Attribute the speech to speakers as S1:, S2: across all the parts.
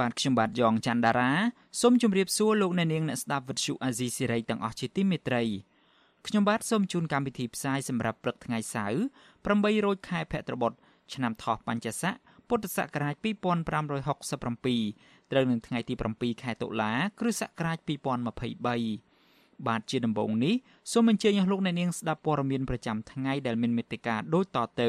S1: បាទខ្ញុំបាទយ៉ងច័ន្ទដារាសូមជម្រាបសួរលោកអ្នកនាងអ្នកស្ដាប់វិទ្យុអាស៊ីសេរីទាំងអស់ជាទីមេត្រីខ្ញុំបាទសូមជូនកម្មវិធីផ្សាយសម្រាប់ព្រឹកថ្ងៃសៅរ៍8រោចខែភទ្របទឆ្នាំថោះបัญចស័កពុទ្ធសករាជ2567ត្រូវនឹងថ្ងៃទី7ខែតុលាគ្រិស្តសករាជ2023បាទជាដំបូងនេះសូមអញ្ជើញអស់លោកអ្នកនាងស្ដាប់ព័ត៌មានប្រចាំថ្ងៃដែលមានមេត្តាដូចតទៅ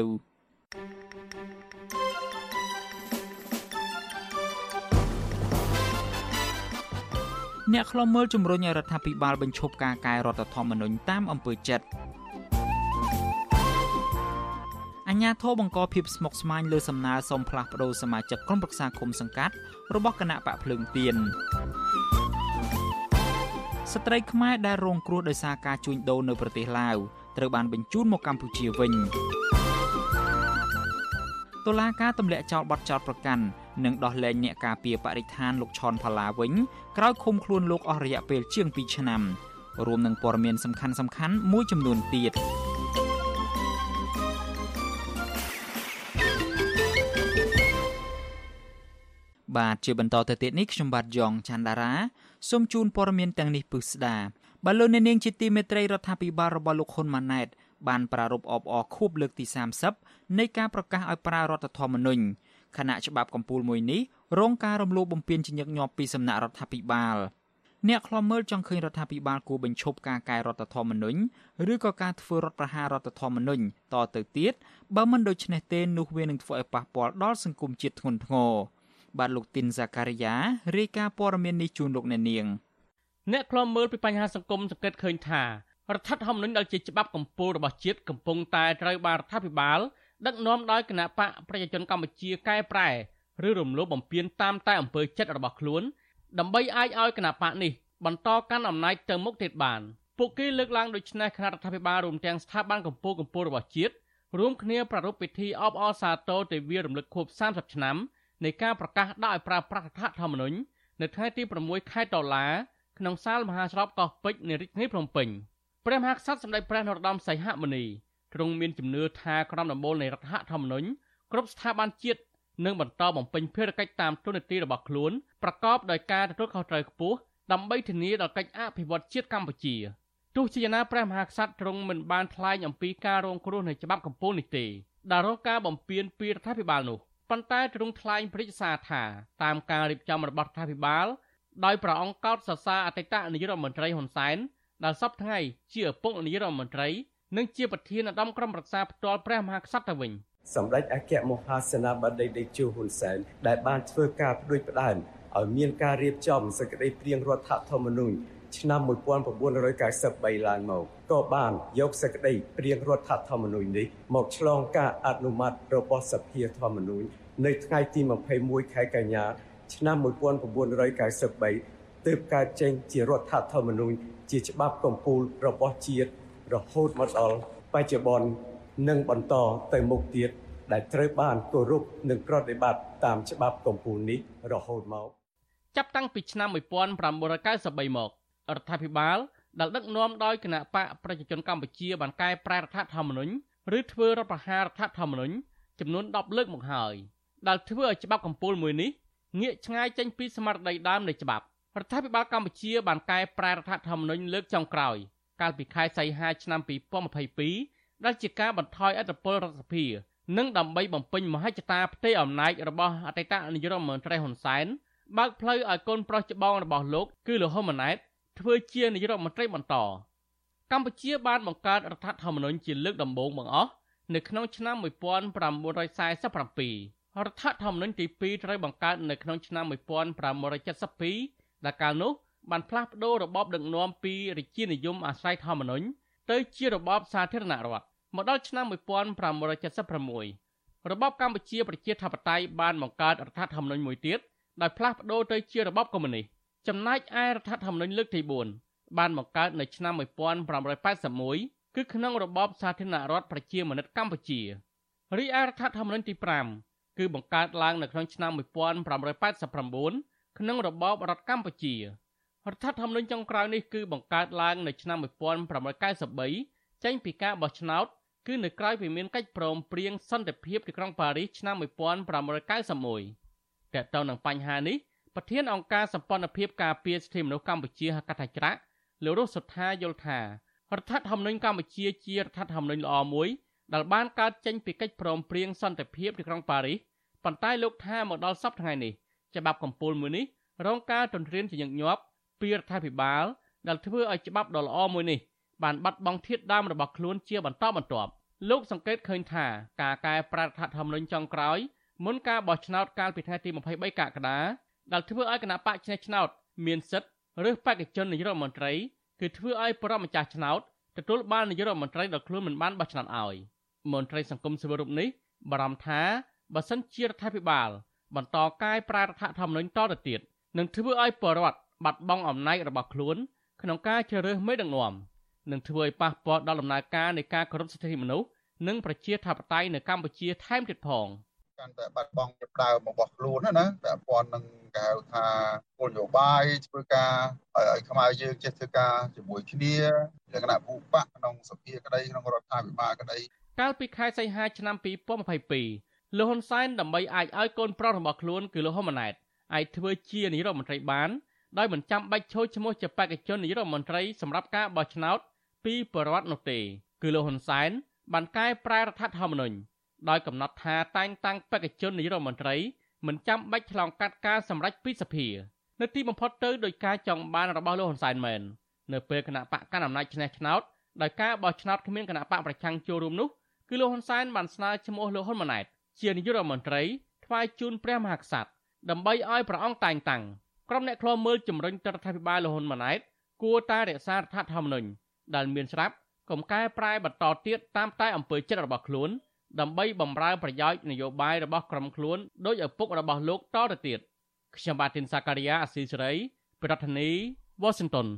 S1: អ្នកខ្លំមើលជំរុញឲ្យរដ្ឋាភិបាលបញ្ឈប់ការកែរដ្ឋធម្មនុញ្ញតាមអំពើចិត្តអញ្ញាធិបបង្កភាពស្មុគស្មាញលើសំណើសុំផ្លាស់ប្តូរសមាជិកក្រុមប្រឹក្សាគុំសង្កាត់របស់គណៈបកភ្លើងទៀនស្ត្រីខ្មែរដែលរងគ្រោះដោយសារការជួញដូរនៅប្រទេសឡាវត្រូវបានបញ្ជូនមកកម្ពុជាវិញតុលាការទម្លាក់ចោលបទចោទប្រកាន់ និងដោះលែងអ្នកការពារបរិស្ថានលោកឈុនផាឡាវិញក្រោយឃុំខ្លួនលោកអស់រយៈពេលជាង2ឆ្នាំរួមនឹងព័ត៌មានសំខាន់សំខាន់មួយចំនួនទៀតបាទជាបន្តទៅទៀតនេះខ្ញុំបាទយ៉ងច័ន្ទដារាសូមជូនព័ត៌មានទាំងនេះពិស្ដាបើលោកអ្នកនាងជាទីមេត្រីរដ្ឋាភិបាលរបស់លោកហ៊ុនម៉ាណែតបានប្រារព្ធអបអរខួបលើកទី30នៃការប្រកាសឲ្យប្រើរដ្ឋធម្មនុញ្ញ គណៈច្បាប់កម្ពុជាមួយនេះរងការរំលោភបំពានជាញឹកញាប់ពីសំណាក់រដ្ឋាភិបាលអ្នកខ្លំមើលចង់ឃើញរដ្ឋាភិបាលគួរបញ្ឈប់ការកែរដ្ឋធម្មនុញ្ញឬក៏ការធ្វើរដ្ឋប្រហាររដ្ឋធម្មនុញ្ញតទៅទៀតបើមិនដូច្នេះទេនោះវានឹងធ្វើឲ្យប៉ះពាល់ដល់សង្គមជាតិធ្ងន់ធ្ងរបាទលោកទីនសាការីយ៉ារាយការណ៍ព័ត៌មាននេះជូនលោកអ្នកនាង
S2: អ្នកខ្លំមើលពីបញ្ហាសង្គមសង្កេតឃើញថារដ្ឋធម្មនុញ្ញដែលជាច្បាប់កម្ពុជារបស់ជាតិកំពុងតែត្រូវបានរដ្ឋាភិបាល ដឹកនាំដោយគណៈបកប្រជាជនកម្ពុជាកែប្រែឬរំលោភបំពានតាមតែអំពើចិត្តរបស់ខ្លួនដើម្បីអាចឲ្យគណៈបកនេះបន្តកាន់អំណាចទៅមុខទៀតបានពួកគេលើកឡើងដូចនេះគណៈរដ្ឋាភិបាលរួមទាំងស្ថាប័នកម្ពុជាកម្ពុជារបស់ជាតិរួមគ្នាប្រារព្ធពិធីអបអរសាទរទិវារំលឹកខួប30ឆ្នាំនៃការប្រកាសដាក់ឲ្យប្រើប្រាស់រដ្ឋធម្មនុញ្ញនៅថ្ងៃទី6ខែតុលាក្នុងសាលមហាស្រពកោះពេជ្រនៃរាជធានីភ្នំពេញព្រះមហាក្សត្រសម្ដេចព្រះនរោត្តមសីហមុនី ទ្រង់មានជំនឿថាក្រមដំបូលនៃរដ្ឋធម្មនុញ្ញគ្រប់ស្ថាប័នជាតិនឹងបន្តបំពេញភារកិច្ចតាមទូនាទីរបស់ខ្លួនប្រកបដោយការទទួលខុសត្រូវខ្ពស់ដើម្បីធានាដល់កិច្ចអភិវឌ្ឍជាតិកម្ពុជាទោះជាយ៉ាងណាព្រះមហាក្សត្រទ្រង់មិនបានថ្លែងអំពីការរងគ្រោះនៃច្បាប់កម្ពុជានេះទេដែលរងការបំពានពីរដ្ឋាភិបាលនោះប៉ុន្តែទ្រង់ថ្លែងព្រិច្ចសារថាតាមការរៀបចំរបស់រដ្ឋាភិបាលដោយព្រះអង្គកោតសរសើរអតីតនាយករដ្ឋមន្ត្រីហ៊ុនសែនដែលសពថ្ងៃជាឪពុកនាយករដ្ឋមន្ត្រី និងជាប្រធានឧត្តមក្រុមប្រឹក្សាផ្ទាល់ព្រះមហាក្សត្រទៅវិញ
S3: សម្ដេចអគ្គមហាសេនាបតីតេជោហ៊ុនសែនដែលបានធ្វើការផ្ដួចផ្ដើមឲ្យមានការរៀបចំសេចក្តីព្រាងរដ្ឋធម្មនុញ្ញឆ្នាំ1993ឡើងមកក៏បានយកសេចក្តីព្រាងរដ្ឋធម្មនុញ្ញនេះមកឆ្លងការអនុម័តរបស់សភាធម្មនុញ្ញនៅថ្ងៃទី21ខែកញ្ញាឆ្នាំ1993ទើបកើតចេញជារដ្ឋធម្មនុញ្ញជាច្បាប់កម្ពុជារបស់ជាតិ រហូតមកដល់បច្ចុប្បន្ននិងបន្តទៅមុខទៀតដែលត្រូវបានគោរពនិងប្រតិបត្តិតាមច្បាប់កម្ពុជានេះរហូតមក
S2: ចាប់តាំងពីឆ្នាំ1993មករដ្ឋាភិបាលដែលដឹកនាំដោយគណៈបកប្រជាជនកម្ពុជាបានកែប្រែរដ្ឋធម្មនុញ្ញឬធ្វើរដ្ឋប្រហាររដ្ឋធម្មនុញ្ញចំនួន10លើកមកហើយដែលធ្វើឲ្យច្បាប់កម្ពុជាមួយនេះងាកឆ្ងាយចេញពីស្មារតីដើមនៃច្បាប់រដ្ឋាភិបាលកម្ពុជាបានកែប្រែរដ្ឋធម្មនុញ្ញលើកចុងក្រោយ កាលពីខែសីហាឆ្នាំ2022ដែលជាការបន្ថយអធិបតេយ្យរដ្ឋសភានិងដើម្បីបំពេញមហិច្ឆតាផ្ទៃអំណាចរបស់អតីតនាយករដ្ឋមន្ត្រីហ៊ុនសែនបើកផ្លូវឲ្យកូនប្រុសច្បងរបស់លោកគឺលោកហ៊ុនម៉ាណែតធ្វើជានាយករដ្ឋមន្ត្រីបន្តកម្ពុជាបានបង្កើតរដ្ឋធម្មនុញ្ញជាលើកដំបូងបង្អស់នៅក្នុងឆ្នាំ1947រដ្ឋធម្មនុញ្ញទី2ត្រូវបង្កើតនៅក្នុងឆ្នាំ1972ដែលកាលនោះ បានផ្លាស់ប្តូររបបដឹកនាំពីរាជានិយមអាស្រ័យធម្មនុញ្ញទៅជារបបសាធារណរដ្ឋមកដល់ឆ្នាំ1976របបកម្ពុជាប្រជាធិបតេយ្យបានបង្កើតរដ្ឋធម្មនុញ្ញមួយទៀតដោយផ្លាស់ប្តូរទៅជារបបកុម្មុយនីសចំណែកឯរដ្ឋធម្មនុញ្ញលើកទី4បានបង្កើតនៅឆ្នាំ1981គឺក្នុងរបបសាធារណរដ្ឋប្រជាមានិតកម្ពុជារីឯរដ្ឋធម្មនុញ្ញទី5គឺបង្កើតឡើងនៅក្នុងឆ្នាំ1989ក្នុងរបបរដ្ឋកម្ពុជា រដ្ឋធម្មនុញ្ញចុងក្រោយនេះគឺបង្កើតឡើងនៅឆ្នាំ1993ចេញពីការបោះឆ្នោតគឺនៅក្រៅពីមានកិច្ចព្រមព្រៀងសន្តិភាពទីក្រុងប៉ារីសឆ្នាំ1991តើតើនឹងបញ្ហានេះប្រធានអង្គការសម្ព័ន្ធភាពការពារសិទ្ធិមនុស្សកម្ពុជាហកថាច្រាក់លោករស់សុថាយល់ថារដ្ឋធម្មនុញ្ញកម្ពុជាជារដ្ឋធម្មនុញ្ញល្អមួយដែលបានកើតចេញពីកិច្ចព្រមព្រៀងសន្តិភាពទីក្រុងប៉ារីសប៉ុន្តែលោកថាមកដល់សប្តាហ៍នេះច្បាប់កម្ពុមួយនេះរងការទន្ទ្រានជាញឹកញាប់ ពីរដ្ឋាភិបាលដែលធ្វើឲ្យច្បាប់ដ៏ល្អមួយនេះបានបាត់បង់ធាតុដើមរបស់ខ្លួនជាបន្តបន្ទាប់លោកសង្កេតឃើញថាការកែប្រែរដ្ឋធម្មនុញ្ញចុងក្រោយមុនការបោះឆ្នោតកាលពីថ្ងៃទី23កក្កដាដែលធ្វើឲ្យគណៈបកឆ្នះឆ្នោតមានសិទ្ធិរើសបេក្ខជននាយករដ្ឋមន្ត្រីគឺធ្វើឲ្យប្រមម្ចាស់ឆ្នោតទទួលបាននាយករដ្ឋមន្ត្រីដែលខ្លួនមិនបានបោះឆ្នោតឲ្យមន្ត្រីសង្គមស៊ីវិលរូបនេះបារម្ភថាបើសិនជារដ្ឋាភិបាលបន្តកែប្រែរដ្ឋធម្មនុញ្ញតទៅទៀតនឹងធ្វើឲ្យបរដ្ឋ បាត់បង់អំណាចរបស់ខ្លួនក្នុងការជ្រើសរើសមេដឹកនាំនឹងធ្វើឲ្យប៉ះពាល់ដល់ដំណើរការនៃការគោរពសិទ្ធិមនុស្សនិងប្រជាធិបតេយ្យនៅកម្ពុជាថែមទៀតផង
S4: កាន់តែបាត់បង់ជាដើមរបស់ខ្លួនណាពាក់ព័ន្ធនឹងគេហៅថាគោលនយោបាយធ្វើការឲ្យខ្មែរយើងចេះធ្វើការជាមួយគ្នាលក្ខណៈភូបកក្នុងសភាក្តីក្នុងរដ្ឋាភិបាលក្តី
S2: កាលពីខែសីហាឆ្នាំ2022លោកហ៊ុនសែនដើម្បីអាចឲ្យកូនប្រុសរបស់ខ្លួនគឺលោកហ៊ុនម៉ាណែតអាចធ្វើជានាយរដ្ឋមន្ត្រីបាន ដោយមិនចាំបាច់ចូលឈ្មោះជាបេក្ខជននាយរដ្ឋមន្ត្រីសម្រាប់ការបោះឆ្នោតពីប្រវត្តិនោះទេ គឺលោកហ៊ុនសែនបានកែប្រែរដ្ឋធម្មនុញ្ញដោយកំណត់ថាតែងតាំងបេក្ខជននាយរដ្ឋមន្ត្រីមិនចាំបាច់ឆ្លងកាត់ការសម្រេចពីសភានៅទីបំផុតទៅដោយការចង់បានរបស់លោកហ៊ុនសែនមែននៅពេលគណៈបកកណ្ដាលអំណាចឆ្នះឆ្នោតដោយការបោះឆ្នោតគ្មានគណៈបកប្រឆាំងចូលរួមនោះគឺលោកហ៊ុនសែនបានស្នើឈ្មោះលោកហ៊ុនម៉ាណែតជានាយករដ្ឋមន្ត្រីថ្វាយជូនព្រះមហាក្សត្រដើម្បីឲ្យព្រះអង្គតែងតាំង ក្រុមអ្នកខ្លមើលជំរុញទៅរដ្ឋាភិបាលលហ៊ុនម៉ាណែតគួរតែរក្សារដ្ឋធម្មនុញ្ញដែលមានស្រាប់កុំកែប្រែបន្តទៀតតាមតែអំពើចិត្តរបស់ខ្លួនដើម្បីបំរើប្រយោជន៍នយោបាយរបស់ក្រុមខ្លួនដោយឪពុករបស់លោកតទៅទៀតខ្ញុំបាទទីនសាការីយ៉ាអស៊ីសេរីប្រធានាធិបតី Washington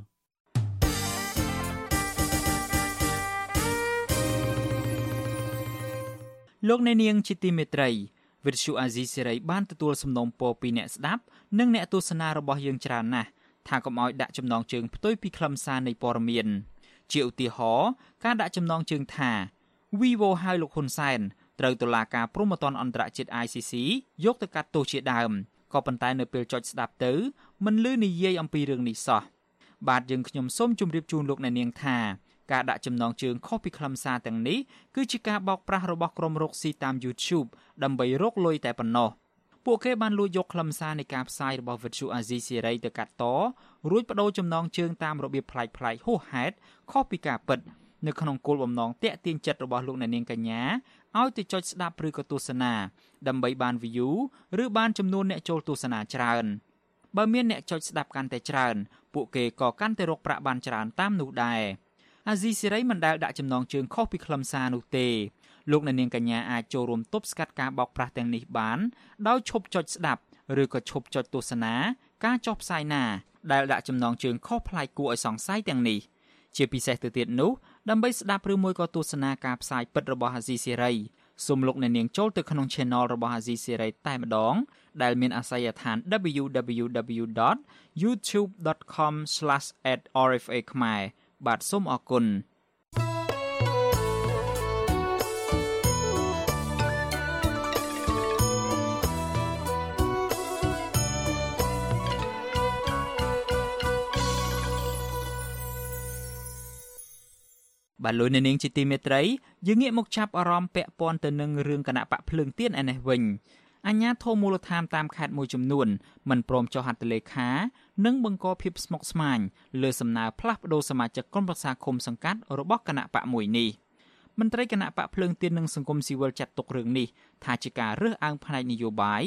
S1: លោកអ្នកនាងជាទីមេត្រី វិទ្យុអាស៊ីសេរីបានទទួលសំណូមពរពីអ្នកស្ដាប់និងអ្នកទស្សនារបស់យើងច្រើនណាស់ថាកុំឲ្យដាក់ចំណងជើងផ្ទុយពីខ្លឹមសារនៃព័ត៌មានជាឧទាហរណ៍ការដាក់ចំណងជើងថា Vivo ហៅលោកហ៊ុនសែនត្រូវតុលាការព្រហ្មទណ្ឌអន្តរជាតិ ICC យកទៅកាត់ទោសជាដើមក៏ប៉ុន្តែនៅពេលចុចស្ដាប់ទៅមិនលឺនិយាយអំពីរឿងនេះសោះបាទយើងខ្ញុំសូមជម្រាបជូនលោកអ្នកនាងថា ការដាក់ចំណងជើងខុសពីខ្លឹមសារទាំងនេះគឺជាការបោកប្រាស់របស់ក្រុមរកស៊ីតាម YouTube ដើម្បីរកលុយតែប៉ុណ្ណោះពួកគេបានលួចយកខ្លឹមសារនៃការផ្សាយរបស់ Virtual Azizi Series ទៅកាត់តរួចបដូរចំណងជើងតាមរបៀបប្លែកៗហួសហេតុខុសពីការពិតនៅក្នុងគោលបំណងតាក់ទាញចិត្តរបស់លោកអ្នកនាងកញ្ញាឲ្យទៅចុចស្ដាប់ឬក៏ទស្សនាដើម្បីបាន view ឬបានចំនួនអ្នកចូលទស្សនាច្រើនបើមានអ្នកចុចស្ដាប់កាន់តែច្រើន ពួកគេក៏កាន់តែរកប្រាក់បានច្រើនតាមនោះដែរ អាស៊ីសេរីមិនដែលដាក់ចំណងជើងខុសពីខ្លឹមសារនោះទេលោកអ្នកនាងកញ្ញាអាចចូលរួមទប់ស្កាត់ការបោកប្រាស់ទាំងនេះបាន ដោយឈប់ចុចស្ដាប់ឬក៏ឈប់ចុចទស្សនាការចុះផ្សាយណាដែលដាក់ចំណងជើងខុសប្លែកគួរឲ្យសង្ស័យទាំងនេះជាពិសេសទៅទៀតនោះដើម្បីស្ដាប់ឬមួយក៏ទស្សនាការផ្សាយពិតរបស់អាស៊ីសេរីសូមលោកអ្នកនាងចូលទៅក្នុង Channel របស់អាស៊ីសេរីតែម្ដង ដែលមានអាសយដ្ឋាន www.youtube.com/@rfa ខ្មែរ បាទសូមអរគុណបាទលោកអ្នកនាងជាទីមេត្រីយើងងាកមកចាប់អារម្មណ៍ពាក់ព័ន្ធទៅនឹងរឿងគណៈបកភ្លើងទៀនឯនេះវិញ អញ្ញាធមូលដ្ឋានតាមខេត្តមួយចំនួនមិនព្រមចុះហត្ថលេខានិងបង្កភាពស្មុគស្មាញលើសំណើផ្លាស់ប្តូរសមាជិកក្រុមប្រឹក្សាឃុំសង្កាត់របស់គណៈបកមួយនេះមន្ត្រីគណៈបកភ្លើងទៀននិងសង្គមស៊ីវិលចាត់ទុករឿងនេះថាជាការរើសអើងផ្នែកនយោបាយ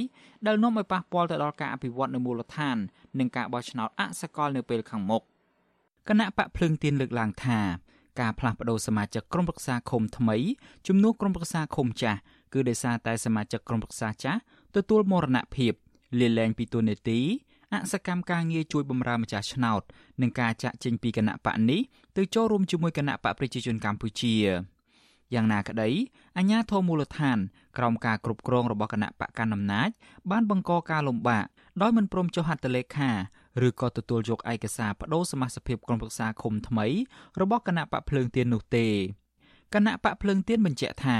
S1: ដែលនាំឲ្យប៉ះពាល់ទៅដល់ការអភិវឌ្ឍនៅមូលដ្ឋាន និងការបោះឆ្នោតអសកលនៅពេលខាងមុខគណៈបកភ្លើងទៀនលើកឡើងថាការផ្លាស់ប្តូរសមាជិកក្រុមប្រឹក្សាឃុំថ្មីជំនួសក្រុមប្រឹក្សាឃុំចាស់ គឺដោយសារតែសមាជិកក្រុមប្រឹក្សាចាស់ទទួលមរណភាពលាលែងពីតួនាទីអសកម្មការងារជួយបម្រើម្ចាស់ឆ្នោតនិងការចាក់ចេញពីគណៈបកនេះទៅចូលរួមជាមួយគណៈបកប្រជាជនកម្ពុជាយ៉ាងណាក្តីអាញាធមូលដ្ឋានក្រោមការគ្រប់គ្រងរបស់គណៈបកកណ្ដាលអំណាចបានបង្កការលំបាកដោយមិនព្រមចុះហត្ថលេខាឬក៏ទទួលយកឯកសារបដូរសមាជិកក្រុមប្រឹក្សាឃុំថ្មីរបស់គណៈបកភ្លើងទៀននោះទេគណៈបកភ្លើងទៀនបញ្ជាក់ថា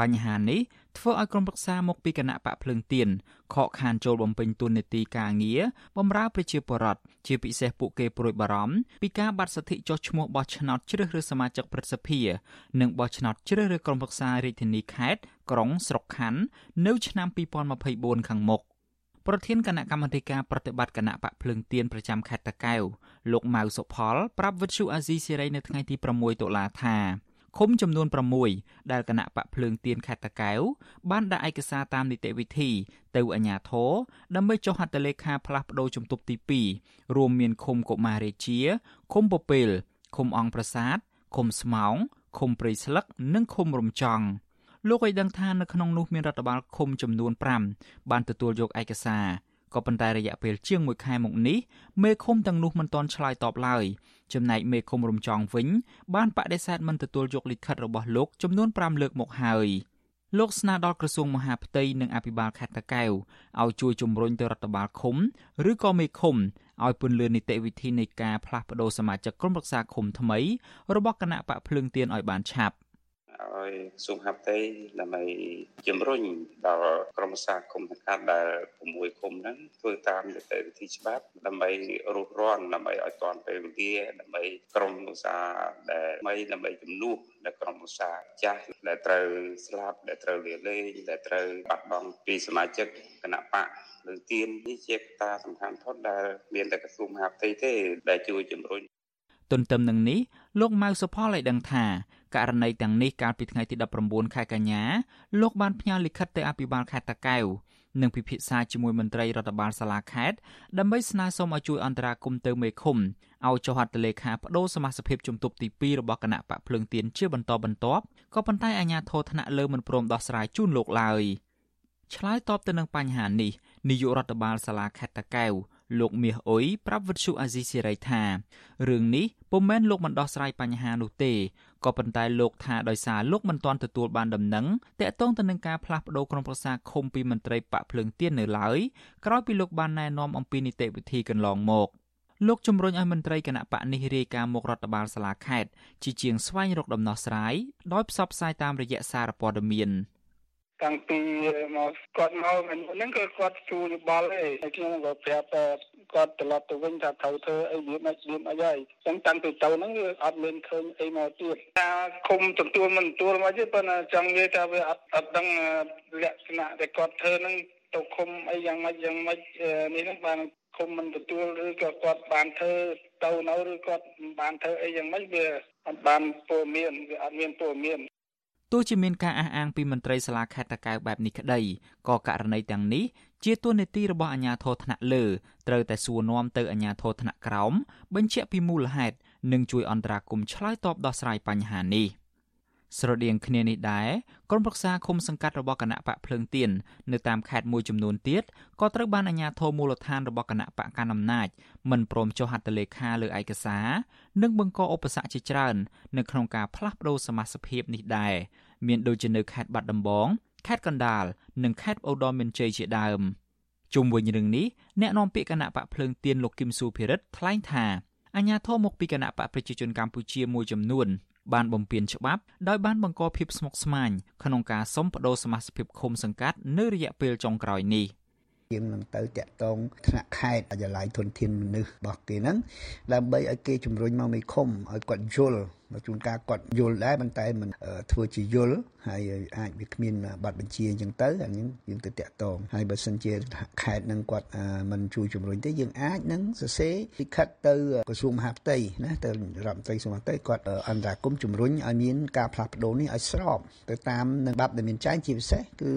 S1: បញ្ហានេះធ្វើឲ្យក្រុមប្រឹក្សាមកពីគណៈបកភ្លើងទៀនខកខានចូលបំពេញតួនាទីការងារបម្រើប្រជាពលរដ្ឋជាពិសេសពួកគេព្រួយបារម្ភពីការបាត់សិទ្ធិចុះឈ្មោះបោះឆ្នោតជ្រើសរើសសមាជិកព្រឹទ្ធសភានិងបោះឆ្នោតជ្រើសរើសក្រុមប្រឹក្សារាជធានីខេត្តក្រុងស្រុកខណ្ឌនៅឆ្នាំ2024ខាងមុខប្រធានគណៈកម្មាធិការប្រតិបត្តិគណៈបកភ្លើងទៀនប្រចាំខេត្តតាកែវលោកម៉ៅសុផលប្រាប់វិទ្យុអាស៊ីសេរីនៅថ្ងៃទី6តុលាថា ឃុំចំនួន6ដែលគណៈបកភ្លើងទៀនខេត្តតាកែវបានដាក់ឯកសារតាមនីតិវិធីទៅអាជ្ញាធរដើម្បីចុះហត្ថលេខាផ្លាស់ប្តូរជំទប់ទី2រួមមានឃុំកុមាររាជាឃុំពពេលឃុំអង្គប្រាសាទឃុំស្មោងឃុំព្រៃស្លឹកនិងឃុំរំចង់លោកឲ្យដឹងថានៅក្នុងនោះមានរដ្ឋបាលឃុំចំនួន5បានទទួលយកឯកសារ ក៏ប៉ុន្តែរយៈពេលជាង1ខែមកនេះមេឃុំទាំងនោះមិនទាន់ឆ្លើយតបឡើយចំណែកមេឃុំរំចង់វិញ បានបដិសេធមិនទទួលយកលិខិតរបស់លោកចំនួន5លើកមកហើយលោកស្នើដល់ក្រសួងមហាផ្ទៃនិងអភិបាលខេត្តតាកែវឲ្យជួយជំរុញទៅរដ្ឋបាលឃុំឬក៏មេឃុំឲ្យពន្លឿននីតិវិធីនៃការផ្លាស់ប្តូរសមាជិកក្រុមប្រឹក្សាឃុំថ្មីរបស់គណៈបកភ្លើងទៀនឲ្យបានឆាប់
S5: ឲ្យក្រសួងហាផ្ទៃដើម្បីជំរុញដល់ក្រមសាគុំសង្កាត់ដែល6គុំហ្នឹងធ្វើតាមនីតិវិធីច្បាប់ដើម្បីរុះរាន់ដើម្បីឲ្យទាន់ពេលវេលាដើម្បីក្រមឧស្សាហ៍ដែលមិនដើម្បីជំនួសដល់ក្រមឧស្សាហ៍ចាស់ដែលត្រូវស្លាប់ដែលត្រូវលាលែងដែលត្រូវបាត់បង់ពីសមាជិកគណៈបកលើទៀននេះជាកត្តាសំខាន់ផុតដែលមានតែក្រសួងមហាផ្ទៃទេដែលជួយជំរុញ
S1: ទន្ទឹមនឹងនេះលោកម៉ៅសុផលឲ្យដឹងថា ករណីទាំងនេះកាលពីថ្ងៃទី19ខែកញ្ញាលោកបានផ្ញើលិខិតទៅអភិបាលខេត្តតាកែវនិងពិភាក្សាជាមួយមន្ត្រីរដ្ឋបាលសាលាខេត្តដើម្បីស្នើសុំឲ្យជួយអន្តរាគមន៍ទៅមេឃុំឲ្យចុះហត្ថលេខាបដូរសមាជិកជំទប់ទី2របស់គណៈបកភ្លើងទៀនជាបន្តបន្ទាប់ក៏ប៉ុន្តែអាជ្ញាធរថ្នាក់លើមិនព្រមដោះស្រាយជូនលោកឡើយឆ្លើយតបទៅនឹងបញ្ហានេះនាយករដ្ឋបាលសាលាខេត្តតាកែវ លោកមាសអ៊ុយប្រាប់វិទ្យុអាស៊ីសេរីថារឿងនេះពុំមែនលោកមិនដោះស្រាយបញ្ហានោះទេក៏ប៉ុន្តែលោកថាដោយសារលោកមិនទាន់ទទួលបានដំណឹងតាក់ទងទៅនឹងការផ្លាស់ប្តូរក្រុមប្រឹក្សាឃុំពីមន្ត្រីបកភ្លើងទៀននៅឡើយក្រោយពីលោកបានណែនាំអំពីនីតិវិធីកន្លងមកលោកជំរុញឲ្យមន្ត្រីគណៈបកនេះរាយការណ៍មុខរដ្ឋបាលសាលាខេត្តជាជាងស្វែងរកដំណោះស្រាយដោយផ្សព្វផ្សាយតាមរយៈសារព័ត៌មាន។
S6: តាំងពីមកគាត់មកហ្នឹងគឺគាត់ជួយោបល់ទេហើយខ្ញុំក៏ប្រាប់គាត់ត្រឡប់ទៅវិញថាត្រូវធ្វើអីវាមិនវាអីហើយអញ្ចឹងតាំងពីទៅហ្នឹងវាអត់មានឃើញអីមកទៀតថាគុំទទួលមិនទទួលមកទេប៉ុន្តែចង់និយាយថាវាអត់អត់ដឹងលក្ខណៈដែលគាត់ធ្វើហ្នឹងទៅគុំអីយ៉ាងម៉េចយ៉ាងម៉េចនេះហ្នឹងបានគុំមិនទទួលឬក៏គាត់បានធ្វើទៅនៅឬគាត់បានធ្វើអីយ៉ាងម៉េចវាអត់បានព័ត៌មានវាអត់មានព័ត៌មាន
S1: ទោះជាមានការអះអាងពីមន្ត្រីសាលាខេត្តតាកែវបែបនេះក្តីក៏ករណីទាំងនេះជាទួនាទីរបស់អាជ្ញាធរថ្នាក់លើត្រូវតែសួរនាំទៅអាជ្ញាធរថ្នាក់ក្រោមបញ្ជាក់ពីមូលហេតុនិងជួយអន្តរាគមន៍ឆ្លើយតបដោះស្រាយបញ្ហានេះ។ ស្រដៀងគ្នានេះដែរក្រុមប្រឹក្សាឃុំសង្កាត់របស់គណៈបកភ្លើងទៀននៅតាមខេត្តមួយចំនួនទៀតក៏ត្រូវបានអាជ្ញាធរមូលដ្ឋានរបស់គណៈបកកណ្ដាលអំណាចមិនព្រមចុះហត្ថលេខាលើឯកសារនិងបង្កឧបសគ្គជាច្រើននៅក្នុងការផ្លាស់ប្តូរសមាជិកភាពនេះដែរមានដូចជានៅខេត្តបាត់ដំបងខេត្តកណ្ដាលនិងខេត្តឧត្តរមានជ័យជាដើមជុំវិញរឿងនេះអ្នកនាំពាក្យគណៈបកភ្លើងទៀនលោកគឹមសុភិរិទ្ធថ្លែងថាអាញាធរមកពីគណៈបកប្រជាជនកម្ពុជាមួយចំនួន បានបំពេញច្បាប់ដោយបានបង្កភាពស្មុគស្មាញក្នុងការសុំបដូរសមាជិកឃុំសង្កាត់នៅរយៈពេលចុងក្រោយនេះ
S7: យើងនឹងទៅតាក់ទងថ្នាក់ខេត្តអយឡាយធនធានមនុស្សរបស់គេហ្នឹងដើម្បីឲ្យគេជំរុញមកមេឃុំឲ្យគាត់យល់មក ជួនកាលគាត់យល់ដែរប៉ុន្តែមិនធ្វើជាយល់ហើយអាចវាគ្មានប័ណ្ណបញ្ជាអញ្ចឹងទៅអានេះយើងទៅតាក់ទងហើយបើសិនជាខេត្តនឹងគាត់មិនជួយជំរុញទេយើងអាចនឹងសរសេរលិខិតទៅក្រសួងមហាផ្ទៃណាទៅរដ្ឋមន្ត្រីក្រសួងមហាផ្ទៃគាត់អន្តរាគមជំរុញឲ្យមានការផ្លាស់ប្ដូរនេះឲ្យស្របទៅតាមនឹងច្បាប់ដែលមានចែងជាពិសេសគឺ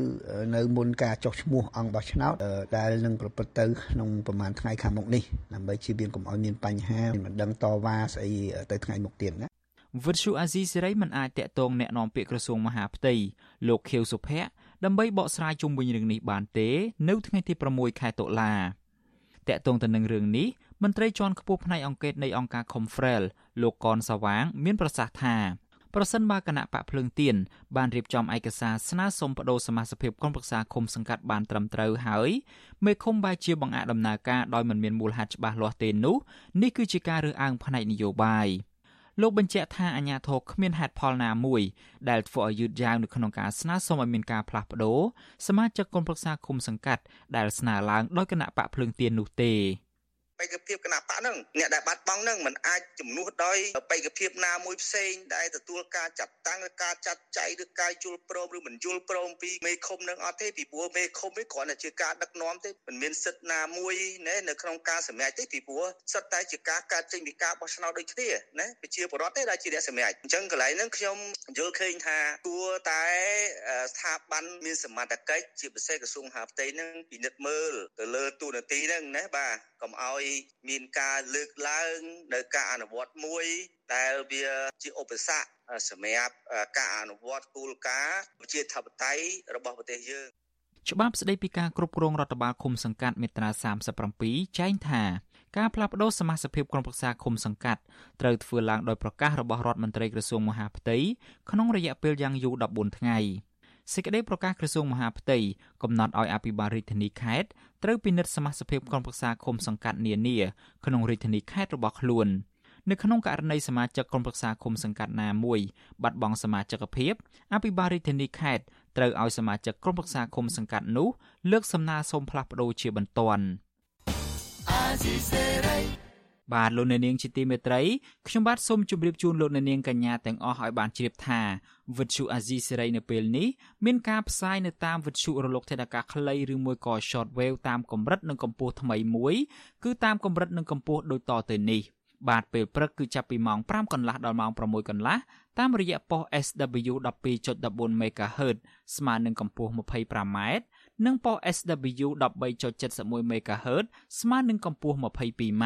S7: នៅមុនការចុះឈ្មោះអង្គបោះឆ្នោតដែលនឹងប្រព្រឹត្តទៅក្នុងប្រហែលថ្ងៃខាងមុខនេះដើម្បីជៀសវាងកុំឲ្យមានបញ្ហាមិនដឹងតវ៉ាស្អីទៅថ្ងៃមុខទៀតណា
S1: វិទ្យុអាស៊ីសេរីមិនអាចតាក់ទងแนะនាំពាក្យក្រសួងមហាផ្ទៃលោកខៀវសុភ័ក្រដើម្បីបកស្រាយជុំវិញរឿងនេះបានទេ នៅថ្ងៃទី6ខែតុលា តាក់ទងទៅនឹងរឿងនេះមន្ត្រីជាន់ខ្ពស់ផ្នែកអង្គការនៃអង្គការ Confrel លោកកនសវាង មានប្រសាសន៍ថាប្រសិនបើគណៈបកភ្លើងទៀនបានរៀបចំឯកសារស្នើសុំបដូរសមាជិកក្រុមប្រឹក្សាឃុំសង្កាត់បានត្រឹមត្រូវហើយមេឃុំបែជាបង្អាក់ដំណើរការដោយមិនមានមូលហេតុច្បាស់លាស់ទេនោះនេះគឺជាការរើសអើងផ្នែកនយោបាយ លោកបញ្ជាក់ថាអាញាធរគ្មានហេតុផលណាមួយដែលធ្វើឲ្យយឺតយ៉ាវនៅក្នុងការស្នើសុំឲ្យមានការផ្លាស់ប្ដូរសមាជិកក្រុមប្រឹក្សាគុំសង្កាត់ដែលស្នើឡើងដោយគណៈបកភ្លើងទៀននោះទេ
S8: បេក្ខភាពគណៈបកហ្នឹងអ្នកដែលបាត់បង់ហ្នឹងมันអាចជំនួសដោយបេក្ខភាពណាមួយផ្សេងដែលទទួលការចាត់តាំងឬការចាត់ចែងឬការយល់ព្រមឬមិនយល់ព្រមពីមេឃុំនឹងអត់ទេពីព្រោះមេឃុំនេះគ្រាន់តែជាការដឹកនាំទេមិនមានសិទ្ធិណាមួយណែនៅក្នុងការសម្រេចទេពីព្រោះសិទ្ធិតែជាការកាត់ចេញពីការបោះឆ្នោតដូចគ្នាណាប្រជាពលរដ្ឋទេដែលជាអ្នកសម្រេចអញ្ចឹងកន្លែងហ្នឹងខ្ញុំយល់ឃើញថាគួរតែស្ថាប័នមានសមត្ថកិច្ចជាពិសេសក្រសួងហាផ្ទៃហ្នឹងពិនិត្យមើលទៅលើទូនាទីហ្នឹងណាបាទកុំឲ្យមានការលើកឡើងនៅការអនុវត្តមួយដែលវាជាឧបសគ្គសម្រាប់ការអនុវត្តគោលការណ៍ប្រជាធិបតេយ្យរបស់ប្រទេសយើង
S1: ច្បាប់ស្តីពីការគ្រប់គ្រងរដ្ឋបាលឃុំសង្កាត់មាត្រា37ចែងថាការផ្លាស់ប្តូរសមាជិកភាពក្រុមប្រឹក្សាឃុំសង្កាត់ត្រូវធ្វើឡើងដោយប្រកាសរបស់រដ្ឋមន្ត្រីក្រសួងមហាផ្ទៃក្នុងរយៈពេលយ៉ាងយូរ14ថ្ងៃ សេចក្តីប្រកាសក្រសួងមហាផ្ទៃកំណត់ឲ្យអភិបាលរាជធានីខេត្តត្រូវពិនិត្យសមាជិកភាពក្រុមប្រឹក្សាឃុំសង្កាត់នានាក្នុងរាជធានីខេត្តរបស់ខ្លួននៅក្នុងករណីសមាជិកក្រុមប្រឹក្សាឃុំសង្កាត់ណាមួយបាត់បង់សមាជិកភាពអភិបាលរាជធានីខេត្តត្រូវឲ្យសមាជិកក្រុមប្រឹក្សាឃុំសង្កាត់នោះលើកសំណើសុំផ្លាស់ប្តូរជាបន្ទាន់ បាទលោកអ្នកនាងជាទីមេត្រីខ្ញុំបាទសូមជម្រាបជូនលោកអ្នកនាងកញ្ញាទាំងអស់ឲ្យបានជ្រាបថាវិទ្យុអាស៊ីសេរីនៅពេលនេះមានការផ្សាយនៅតាមវិទ្យុរលកថេដាកាខ្លីឬមួយក៏ shortwave តាមកម្រិតនិងកម្ពស់ថ្មីមួយគឺតាមកម្រិតនិងកម្ពស់ដូចតទៅនេះបាទពេលព្រឹកគឺចាប់ពីម៉ោង5កន្លះដល់ម៉ោង6កន្លះតាមរយៈប៉ុស SW 12.14 MHz ស្មើនឹងកម្ពស់ 25m និងប៉ុស SW 13.71 MHz ស្មើនឹងកម្ពស់ 22m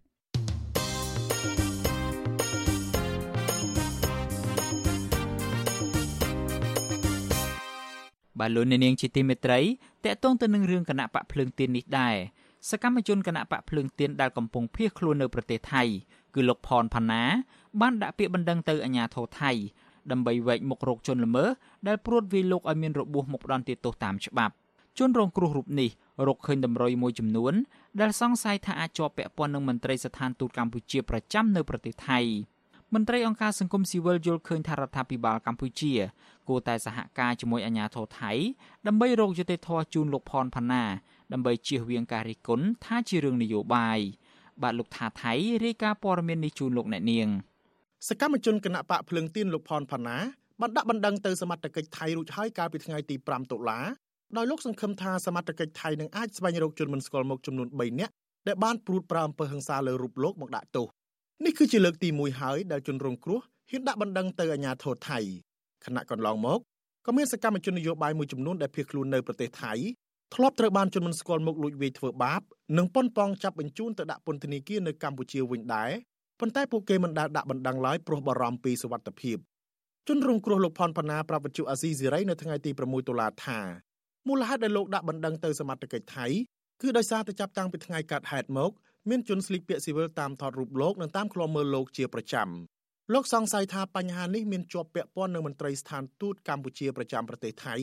S1: បាទលោកនាងជាទីមេត្រីតកតងទៅនឹងរឿងគណៈបកភ្លើងទៀននេះដែរសកម្មជនគណៈបកភ្លើងទៀនដែលកំពុងភៀសខ្លួននៅប្រទេសថៃគឺលោកផនផាណា បានដាក់ពាក្យបណ្ដឹងទៅអាជ្ញាធរថៃដើម្បីវែកមុខរោគជនល្មើសដែលព្រួតវាយលោកឲ្យមានរបួសមុខផ្ដន់ទោសតាមច្បាប់ជនរងគ្រោះរូបនេះរកឃើញតម្រុយមួយចំនួន ដែលសង្ស័យថាអាចជាប់ពាក់ព័ន្ធនឹងមន្ត្រីស្ថានទូតកម្ពុជាប្រចាំនៅប្រទេសថៃមន្ត្រីអង្គការសង្គមស៊ីវិលយល់ឃើញថារដ្ឋាភិបាលកម្ពុជា គួរតែសហការជាមួយអាជ្ញាធរថៃដើម្បីរកយុត្តិធម៌ជូនលោកផនផាណាដើម្បីជៀសវាងការរិះគន់ថាជារឿងនយោបាយបាទលោកថាថៃរាយការណ៍ព័ត៌មាននេះជូនលោកអ្នកនាង
S9: សកម្មជនគណៈបកភ្លើងទៀនលោកផនផាណាបានដាក់បណ្ដឹងទៅសមត្ថកិច្ចថៃរួចហើយកាលពីថ្ងៃទី5តុលាដោយលោកសង្ឃឹមថាសមត្ថកិច្ចថៃនឹងអាចស្វែងរកជនមិនស្គាល់មុខចំនួន3នាក់ដែលបានព្រួតប្រាអំពើហិង្សាលើរូបលោកមកដាក់ទោសនេះគឺជាលើកទី1ហើយដែលជនរងគ្រោះហ៊ានដាក់បណ្ដឹងទៅអាជ្ញាធរថៃ ខណៈកន្លងមកក៏មានសកម្មជននយោបាយមួយចំនួនដែលភៀសខ្លួននៅប្រទេសថៃធ្លាប់ត្រូវបានជនមិនស្គាល់មុខលួចវាយធ្វើបាបនិងប៉ុនប៉ងចាប់បញ្ជូនទៅដាក់ពន្ធនាគារនៅកម្ពុជាវិញដែរប៉ុន្តែពួកគេមិនដែលដាក់បណ្ដឹងឡើយព្រោះបារម្ភពីសុវត្ថិភាពជនរងគ្រោះលោកផនផាណាប្រាប់វិទ្យុអាស៊ីសេរីនៅថ្ងៃទី6តុលាថាមូលហេតុដែលលោកដាក់បណ្ដឹងទៅសមត្ថកិច្ចថៃគឺដោយសារតែចាប់តាំងពីថ្ងៃកើតហេតុមកមានជនស្លៀកពាក់ស៊ីវិលតាមថតរូបលោកនិងតាមឃ្លាំមើលលោកជាប្រចាំ លោកសង្ស័យថាបញ្ហានេះមានជាប់ពាក់ព័ន្ធនឹងមន្ត្រីស្ថានទូតកម្ពុជាប្រចាំប្រទេសថៃ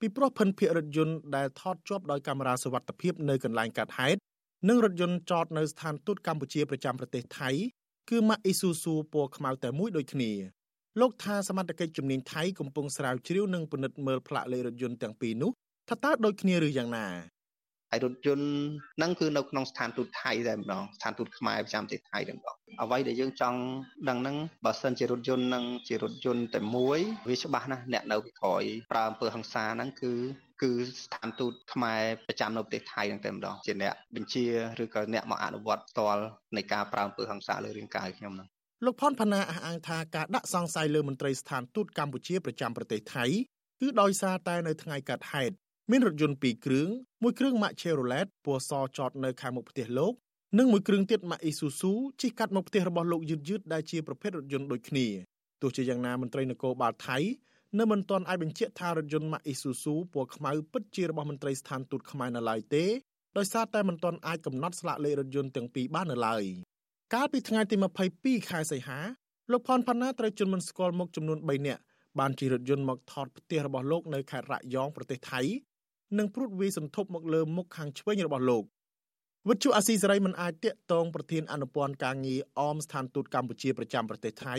S9: ពីព្រោះភិនភាករថយន្តដែលថតជាប់ដោយកាមេរ៉ាសុវត្ថិភាពនៅកន្លែងកាត់ហេតុនិងរថយន្តចតនៅស្ថានទូតកម្ពុជាប្រចាំប្រទេសថៃគឺម៉ាក់អ៊ីស៊ូស៊ូពណ៌ខ្មៅតែមួយដូចគ្នាលោកថាសមត្ថកិច្ចជំនាញថៃកំពុងស្រាវជ្រាវនិងពិនិត្យមើលផ្លាកលេខរថយន្តទាំងពីរនោះថាតើដូចគ្នាឬយ៉ាងណា
S10: ហើយរថយន្តហ្នឹងគឺនៅក្នុងស្ថានទូតថៃតែម្ដងស្ថានទូតខ្មែរប្រចាំប្រទេសថៃតែម្ដងអ្វីដែលយើងចង់ដឹងហ្នឹងបើសិនជារថយន្តហ្នឹងជារថយន្តតែមួយវាច្បាស់ណាស់អ្នកនៅពីក្រោយប្រើអំពើហិង្សាហ្នឹងគឺគឺស្ថានទូតខ្មែរប្រចាំនៅប្រទេសថៃហ្នឹងតែម្ដងជាអ្នកបញ្ជាឬក៏អ្នកមកអនុវត្តផ្ទាល់នៃការប្រើអំពើហិង្សាលើរាងកាយខ្ញុំហ្នឹង
S9: លោកផនផាណាអះអាងថាការដាក់សង្ស័យលើមន្ត្រីស្ថានទូតកម្ពុជាប្រចាំប្រទេសថៃគឺដោយសារតែនៅថ្ងៃកើតហេតុ មានរថយន្ត2គ្រឿងមួយគ្រឿងម៉ាក Chevrolet ពណ៌សចតនៅខាងមុខផ្ទះលោកនិងមួយគ្រឿងទៀតម៉ាក Isuzu ជិះកាត់មកផ្ទះរបស់លោកយឺតយឺតដែលជាប្រភេទរថយន្តដូចគ្នាទោះជាយ៉ាងណាមន្ត្រីនគរបាលថៃនៅមិនទាន់អាចបញ្ជាក់ថារថយន្តម៉ាក Isuzu ពណ៌ខ្មៅពិតជារបស់មន្ត្រីស្ថានទូតខ្មែរនៅឡើយទេដោយសារតែមិនទាន់អាចកំណត់ស្លាកលេខរថយន្តទាំងពីរបាននៅឡើយកាលពីថ្ងៃទី22ខែសីហាលោកផនផាណាត្រូវជន់មិនស្គាល់មុខចំនួន3នាក់បានជិះរថយន្តមកថតផ្ទះរបស់លោកនៅខេត្តរ៉ាក់យ៉ងប្រទេសថៃ និងព្រួតវាយសន្ធប់មកលើមុខខាងឆ្វេងរបស់លោកវិទ្យុអាស៊ីសេរីមិនអាចតាក់ទងប្រធានអនុព័ន្ធការងារអមស្ថានទូតកម្ពុជាប្រចាំប្រទេសថៃ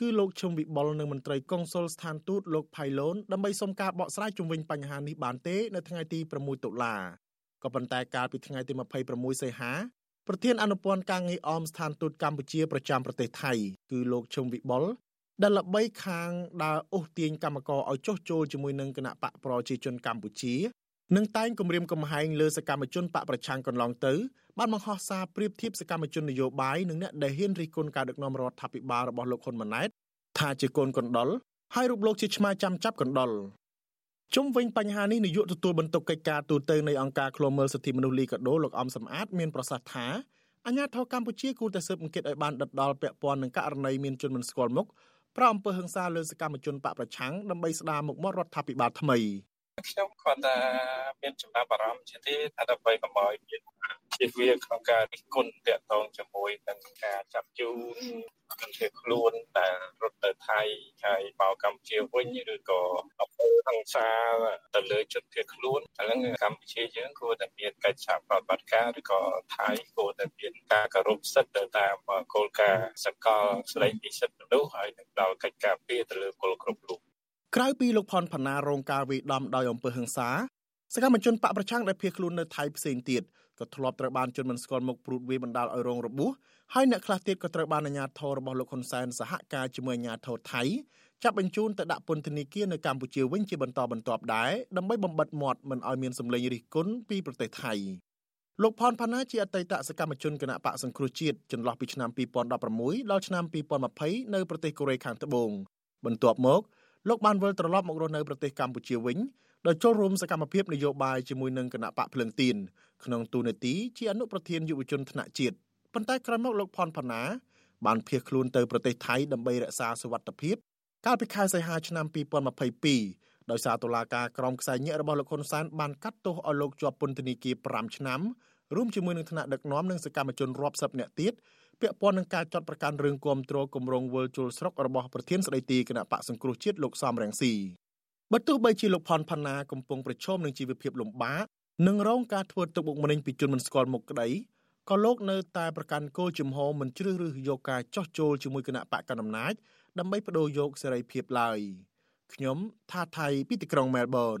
S9: គឺលោកឈឹមវិបុលនិងមន្ត្រីកុងស៊ុលស្ថានទូតលោកផៃឡូនដើម្បីសុំការបកស្រាយជុំវិញបញ្ហានេះបានទេនៅថ្ងៃទី6តុលាក៏ប៉ុន្តែកាលពីថ្ងៃទី26សីហាប្រធានអនុព័ន្ធការងារអមស្ថានទូតកម្ពុជាប្រចាំប្រទេសថៃគឺលោកឈឹមវិបុលដែលល្បីខាងដើរអូសទាញកម្មករឲ្យចុះចូលជាមួយនឹងគណៈបកប្រជាជនកម្ពុជា និងតែងគម្រាមកំហែងលើសកម្មជនបកប្រឆាំងកន្លងទៅបានបង្ហោះសារប្រៀបធៀបសកម្មជននយោបាយនិងអ្នកដែលហ៊ានរិះគន់ការដឹកនាំរដ្ឋាភិបាលរបស់លោកហ៊ុនម៉ាណែតថាជាកូនកណ្ដុរហើយរូបលោកជាឆ្មាចាំចាប់កណ្ដុរជុំវិញបញ្ហានេះនាយកទទួលបន្ទុកកិច្ចការទូតនៃអង្គការឃ្លាំមើលសិទ្ធិមនុស្សលីកាដូលោកអំសំអាតមានប្រសាសន៍ថាអាញាធរកម្ពុជាគួរតែស៊ើបអង្កេតឲ្យបានដិតដល់ពាក់ព័ន្ធនឹងករណីមានជនមិនស្គាល់មុខប្រអំពើហិង្សាលើសកម្មជនបកប្រឆាំងដើម្បីស្ដារមុខមាត់រដ្ឋាភិបាលថ្មី
S11: ខ្ញុំគាត់ថាមានចំណាប់អារម្មណ៍ជាទីថាដើម្បីកុំឲ្យមានជៀសវាងក្នុងការរិះគន់តាក់ទងជាមួយនឹងការចាប់ជូនជនភៀសខ្លួនដែលរត់ទៅថៃហើយមកកម្ពុជាវិញឬក៏អំពើហិង្សាទៅលើជនភៀសខ្លួនឥឡូវកម្ពុជាយើងគួរតែមានកិច្ចសហប្រតិបត្តិការឬក៏ថៃគួរតែមានការគោរពសិទ្ធិទៅតាមគោលការណ៍សកលស្តីពីសិទ្ធិមនុស្សហើយនឹងដល់កិច្ចការពារទៅលើពលគ្រប់រូប
S9: ក្រៅពីលោកផនផាណារងការវាយដំដោយអំពើហិង្សាសកម្មជនបកប្រឆាំងដែលភៀសខ្លួននៅថៃផ្សេងទៀតក៏ធ្លាប់ត្រូវបានជនមិនស្គាល់មុខព្រួតវាយបណ្ដាលឲ្យរងរបួសហើយអ្នកខ្លះទៀតក៏ត្រូវបានអាជ្ញាធររបស់លោកហ៊ុនសែនសហការជាមួយអាជ្ញាធរថៃចាប់បញ្ជូនទៅដាក់ពន្ធនាគារនៅកម្ពុជាវិញជាបន្តបន្ទាប់ដែរដើម្បីបំបិតមាត់មិនឲ្យមានសម្លេងរិះគន់ពីប្រទេសថៃលោកផនផាណាជាអតីតសកម្មជនគណៈបកសង្គ្រោះជាតិចន្លោះពីឆ្នាំ2016ដល់ឆ្នាំ2020នៅប្រទេសកូរ៉េខាងត្បូងបន្ទាប់មក លោកបានវិលត្រឡប់មករស់នៅប្រទេសកម្ពុជាវិញដោយចូលរួមសកម្មភាពនយោបាយជាមួយនឹងគណៈបកភ្លើងទៀនក្នុងទូនាទីជាអនុប្រធានយុវជនថ្នាក់ជាតិប៉ុន្តែក្រោយមកលោកផនផាណាបានភៀសខ្លួនទៅប្រទេសថៃដើម្បីរក្សាសុវត្ថិភាពកាលពីខែសីហាឆ្នាំ2022ដោយសារតុលាការក្រមខ្សែញាក់របស់លោកហ៊ុនសែនបានកាត់ទោសឲ្យលោកជាប់ពន្ធនាគារ5ឆ្នាំរួមជាមួយនឹងថ្នាក់ដឹកនាំនិងសកម្មជនរាប់សិបនាក់ទៀត ពាក់ព័ន្ធនឹងការចាត់ប្រកាន់រឿងគាំទ្រគម្រោងវិលជុលស្រុករបស់ប្រធានស្ដីទីគណៈបកសង្គ្រោះជាតិលោកសំរងស៊ីបើទោះបីជាលោកផនផាណាកំពុងប្រឈមនឹងជីវភាពលំបាកនិងរងការធ្វើទុកបុកម្នេញពីជនមិនស្គាល់មុខក្តីក៏លោកនៅតែប្រកាន់គោលជំហរមិនជ្រើសរើសយកការចោះចូលជាមួយគណៈបកកណ្ដាលអំណាចដើម្បីបដូរយកសេរីភាពឡើយខ្ញុំថាថៃពីទីក្រុងមែលប៊ន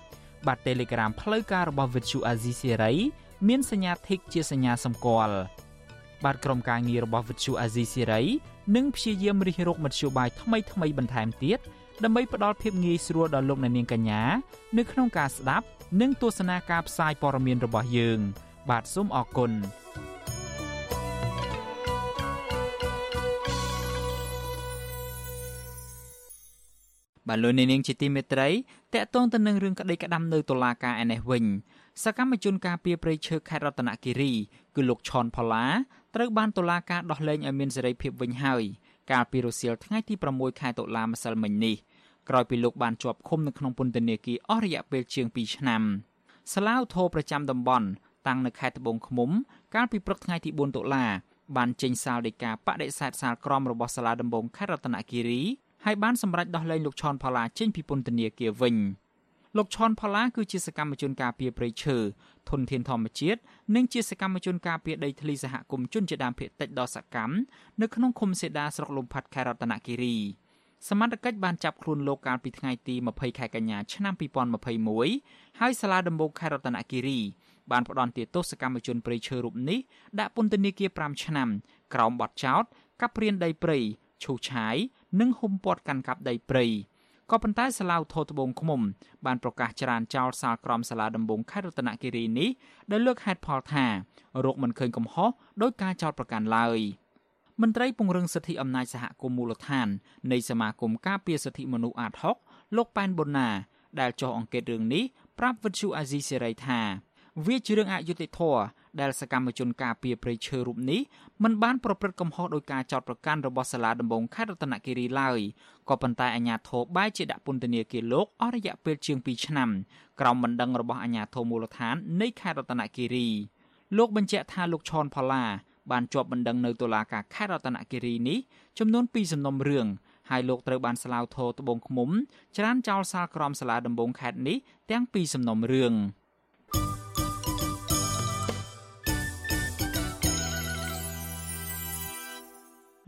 S1: បាទ Telegram ផ្លូវការរបស់ Vuthu Azizi Siri មានសញ្ញា Tick ជាសញ្ញាសម្គាល់បាទក្រុមការងាររបស់ Vuthu Azizi Siri នឹងព្យាយាមរិះរកមធ្យោបាយថ្មីៗបន្ថែមទៀតដើម្បីផ្ដល់ភាពងាយស្រួលដល់លោកអ្នកនាងកញ្ញានៅក្នុងការស្ដាប់ និងទស្សនាការផ្សាយព័ត៌មានរបស់យើង បាទសូមអរគុណ បាទលោកនាងជាទីមេត្រីតកតងទៅនឹងរឿងក្តីក្តាំនៅតុលាការឯនេះវិញសកម្មជនការពីប្រៃឈើខេត្តរតនគិរី គឺលោកឈុនផល្លាត្រូវបានតុលាការដោះលែងឲ្យមានសេរីភាពវិញហើយកាលពីរសៀលថ្ងៃទី6ខែតុលាម្សិលមិញនេះក្រោយពីលោកបានជាប់ឃុំនៅក្នុងពន្ធនាគារអស់រយៈពេលជាង2ឆ្នាំសាឡាវធរប្រចាំតំបន់តាំងនៅខេត្តត្បូងឃ្មុំ កាលពីព្រឹកថ្ងៃទី4តុលាបានចេញសាលដីកាបដិសេធសាលក្រមរបស់សាលាដំបងខេត្តរតនគិរី ហើយបានសម្រេចដោះលែងលោកឈុនផល្លាចេញពីពន្ធនាគារវិញលោកឈុនផល្លាគឺជាសកម្មជនការពារព្រៃឈើធនធានធម្មជាតិនិងជាសកម្មជនការពារដីធ្លីសហគមន៍ជនជាដើមភាគតិចដ៏សកម្មនៅក្នុងឃុំសេដាស្រុកលំផាត់ខេត្តរតនគិរីសមត្ថកិច្ចបានចាប់ខ្លួនលោកកាលពីថ្ងៃទី20ខែកញ្ញាឆ្នាំ2021ហើយសាលាដំបងខេត្តរតនគិរីបានផ្ដន្ទាទោសកម្មជនព្រៃឈើរូបនេះដាក់ពន្ធនាគារ5ឆ្នាំក្រោមបទចោទកាប់ព្រានដីព្រៃឈូសឆាយ និងហុំព័ទ្ធកាន់កាប់ដីព្រៃក៏ប៉ុន្តែសាឡាវធរត្បូងឃ្មុំបានប្រកាសចរានចោលសាលក្រមសាលាដំបងខេត្តរតនគិរីនេះដោយលើកហេតុផលថារោគមិនឃើញកំហុសដោយការចោទប្រកាន់ឡើយមន្ត្រីពង្រឹងសិទ្ធិអំណាចសហគមន៍មូលដ្ឋាននៃសមាគមការពារសិទ្ធិមនុស្សអាត6លោកប៉ែនប៊ុនណា ដែលចុះអង្កេតរឿងនេះប្រាប់វិទ្យុអាស៊ីសេរីថា វាជារឿងអយុត្តិធម៌ដែលសកម្មជនការពារព្រៃឈើរូបនេះមិនបានប្រព្រឹត្តកំហុសដោយការចោទប្រកាន់របស់សាលាដំបងខេត្តរតនគិរីឡើយក៏ប៉ុន្តែអាជ្ញាធរបែរជាដាក់ពន្ធនាគារលោកអស់រយៈពេលជាង2ឆ្នាំក្រោមបណ្ដឹងរបស់អាជ្ញាធរមូលដ្ឋាននៃខេត្តរតនគិរីលោកបញ្ជាក់ថាលោកឈុនផល្លាបានជាប់បណ្ដឹងនៅតុលាការខេត្តរតនគិរីនេះចំនួន2សំណុំរឿងហើយលោកត្រូវបានស្លាវធរត្បូងឃ្មុំច្រានចោលសាលក្រមសាលាដំបងខេត្តនេះទាំងពីរសំណុំរឿង។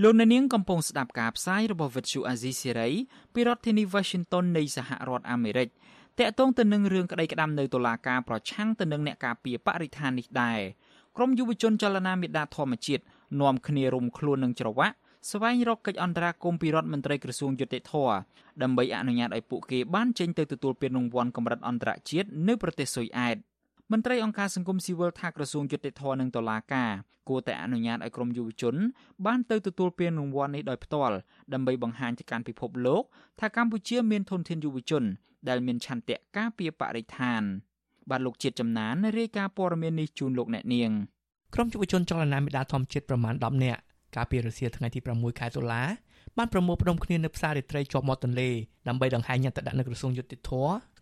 S1: លោកអ្នកនាងកំពុងស្ដាប់ការផ្សាយរបស់ Vuthu Azizi Serai ពីរដ្ឋធានី Washington នៃសហរដ្ឋអាមេរិកតកតងទៅនឹងរឿងក្តីក្តាំនៅតុលាការប្រឆាំងទៅនឹងអ្នកការពារបរិស្ថាននេះដែរក្រមយុវជនចលនាមេដាធម្មជាតិនាំគ្នារុំខ្លួននឹងច្រវាក់ស្វែងរកកិច្ចអន្តរាគមន៍ពីរដ្ឋមន្ត្រីក្រសួងយុតិធធដើម្បីអនុញ្ញាតឲ្យពួកគេបានចេញទៅទទួលពានរង្វាន់កម្រិតអន្តរជាតិនៅប្រទេសស៊ុយអែត។ មន្ត្រីអង្គការសង្គមស៊ីវិលថាក្រសួងយុតិធធនិងតុលាការគួរតែអនុញ្ញាតឲ្យក្រមយុវជនបានទៅទទួលពានរង្វាន់នេះដោយផ្ទាល់ដើម្បីបង្ហាញទៅកាន់ពិភពលោកថាកម្ពុជាមានធនធានយុវជន ដែលមានឆន្ទៈការពារបរិស្ថានបាទលោកជាតិចំណានរាយការណ៍ព័ត៌មាននេះជូនលោកអ្នកនាង
S12: ក្រុមយុវជនចលនាមេដាធម្មជាតិប្រមាណ10នាក់កាលពីរសៀលថ្ងៃទី6ខែតុលាបានប្រមូលផ្ដុំគ្នានៅផ្សាររាត្រីជាប់មាត់ទន្លេដើម្បីដង្ហែញទៅដាក់នៅក្រសួងយុតិធធ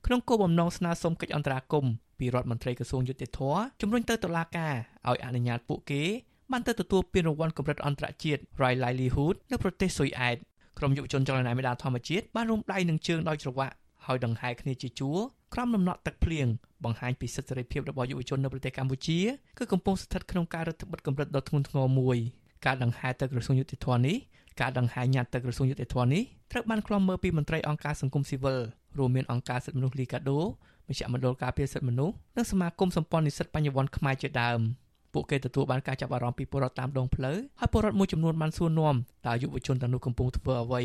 S12: ក្នុងគោលបំណងស្នើសុំកិច្ចអន្តរាគមន៍ ពីរដ្ឋមន្ត្រីក្រសួងយុតិធធជំរុញទៅតុលាការឲ្យអនុញ្ញាតពួកគេបានទៅទទួលពានរង្វាន់កម្រិតអន្តរជាតិ Right Livelihood នៅប្រទេសស៊ុយអែតក្រុមយុវជនចលនាមេដាធម្មជាតិបានរួមដៃនឹងជើងដោយច្រវាក់ហើយដង្ហែគ្នាជាជួរក្រោមលំណក់ទឹកភ្លៀងបង្ហាញពីសិទ្ធិសេរីភាពរបស់យុវជននៅប្រទេសកម្ពុជាគឺកំពុងស្ថិតក្នុងការរដ្ឋបិទកម្រិតដ៏ធ្ងន់ធ្ងរមួយការដង្ហែទៅក្រសួងយុតិធធនេះការដង្ហែញ៉ាត់ទៅក្រសួងយុតិធធនេះត្រូវបានខ្លំមើលពីមន្ត្រីអង្គការសង្គមស៊ីវិលរួមមានអង្គការសិទ្ធិមនុស្សលីកាដូ មជ្ឈមណ្ឌលការពារសិទ្ធិមនុស្សនិងសមាគមសម្ព័ន្ធនិស្សិតបញ្ញវន្តខ្មែរជាដើមពួកគេទទួលបានការចាប់អារម្មណ៍ពីពលរដ្ឋតាមដងផ្លូវហើយពលរដ្ឋមួយចំនួនបានសួរនាំតើយុវជនទាំងនោះកំពុងធ្វើអ្វី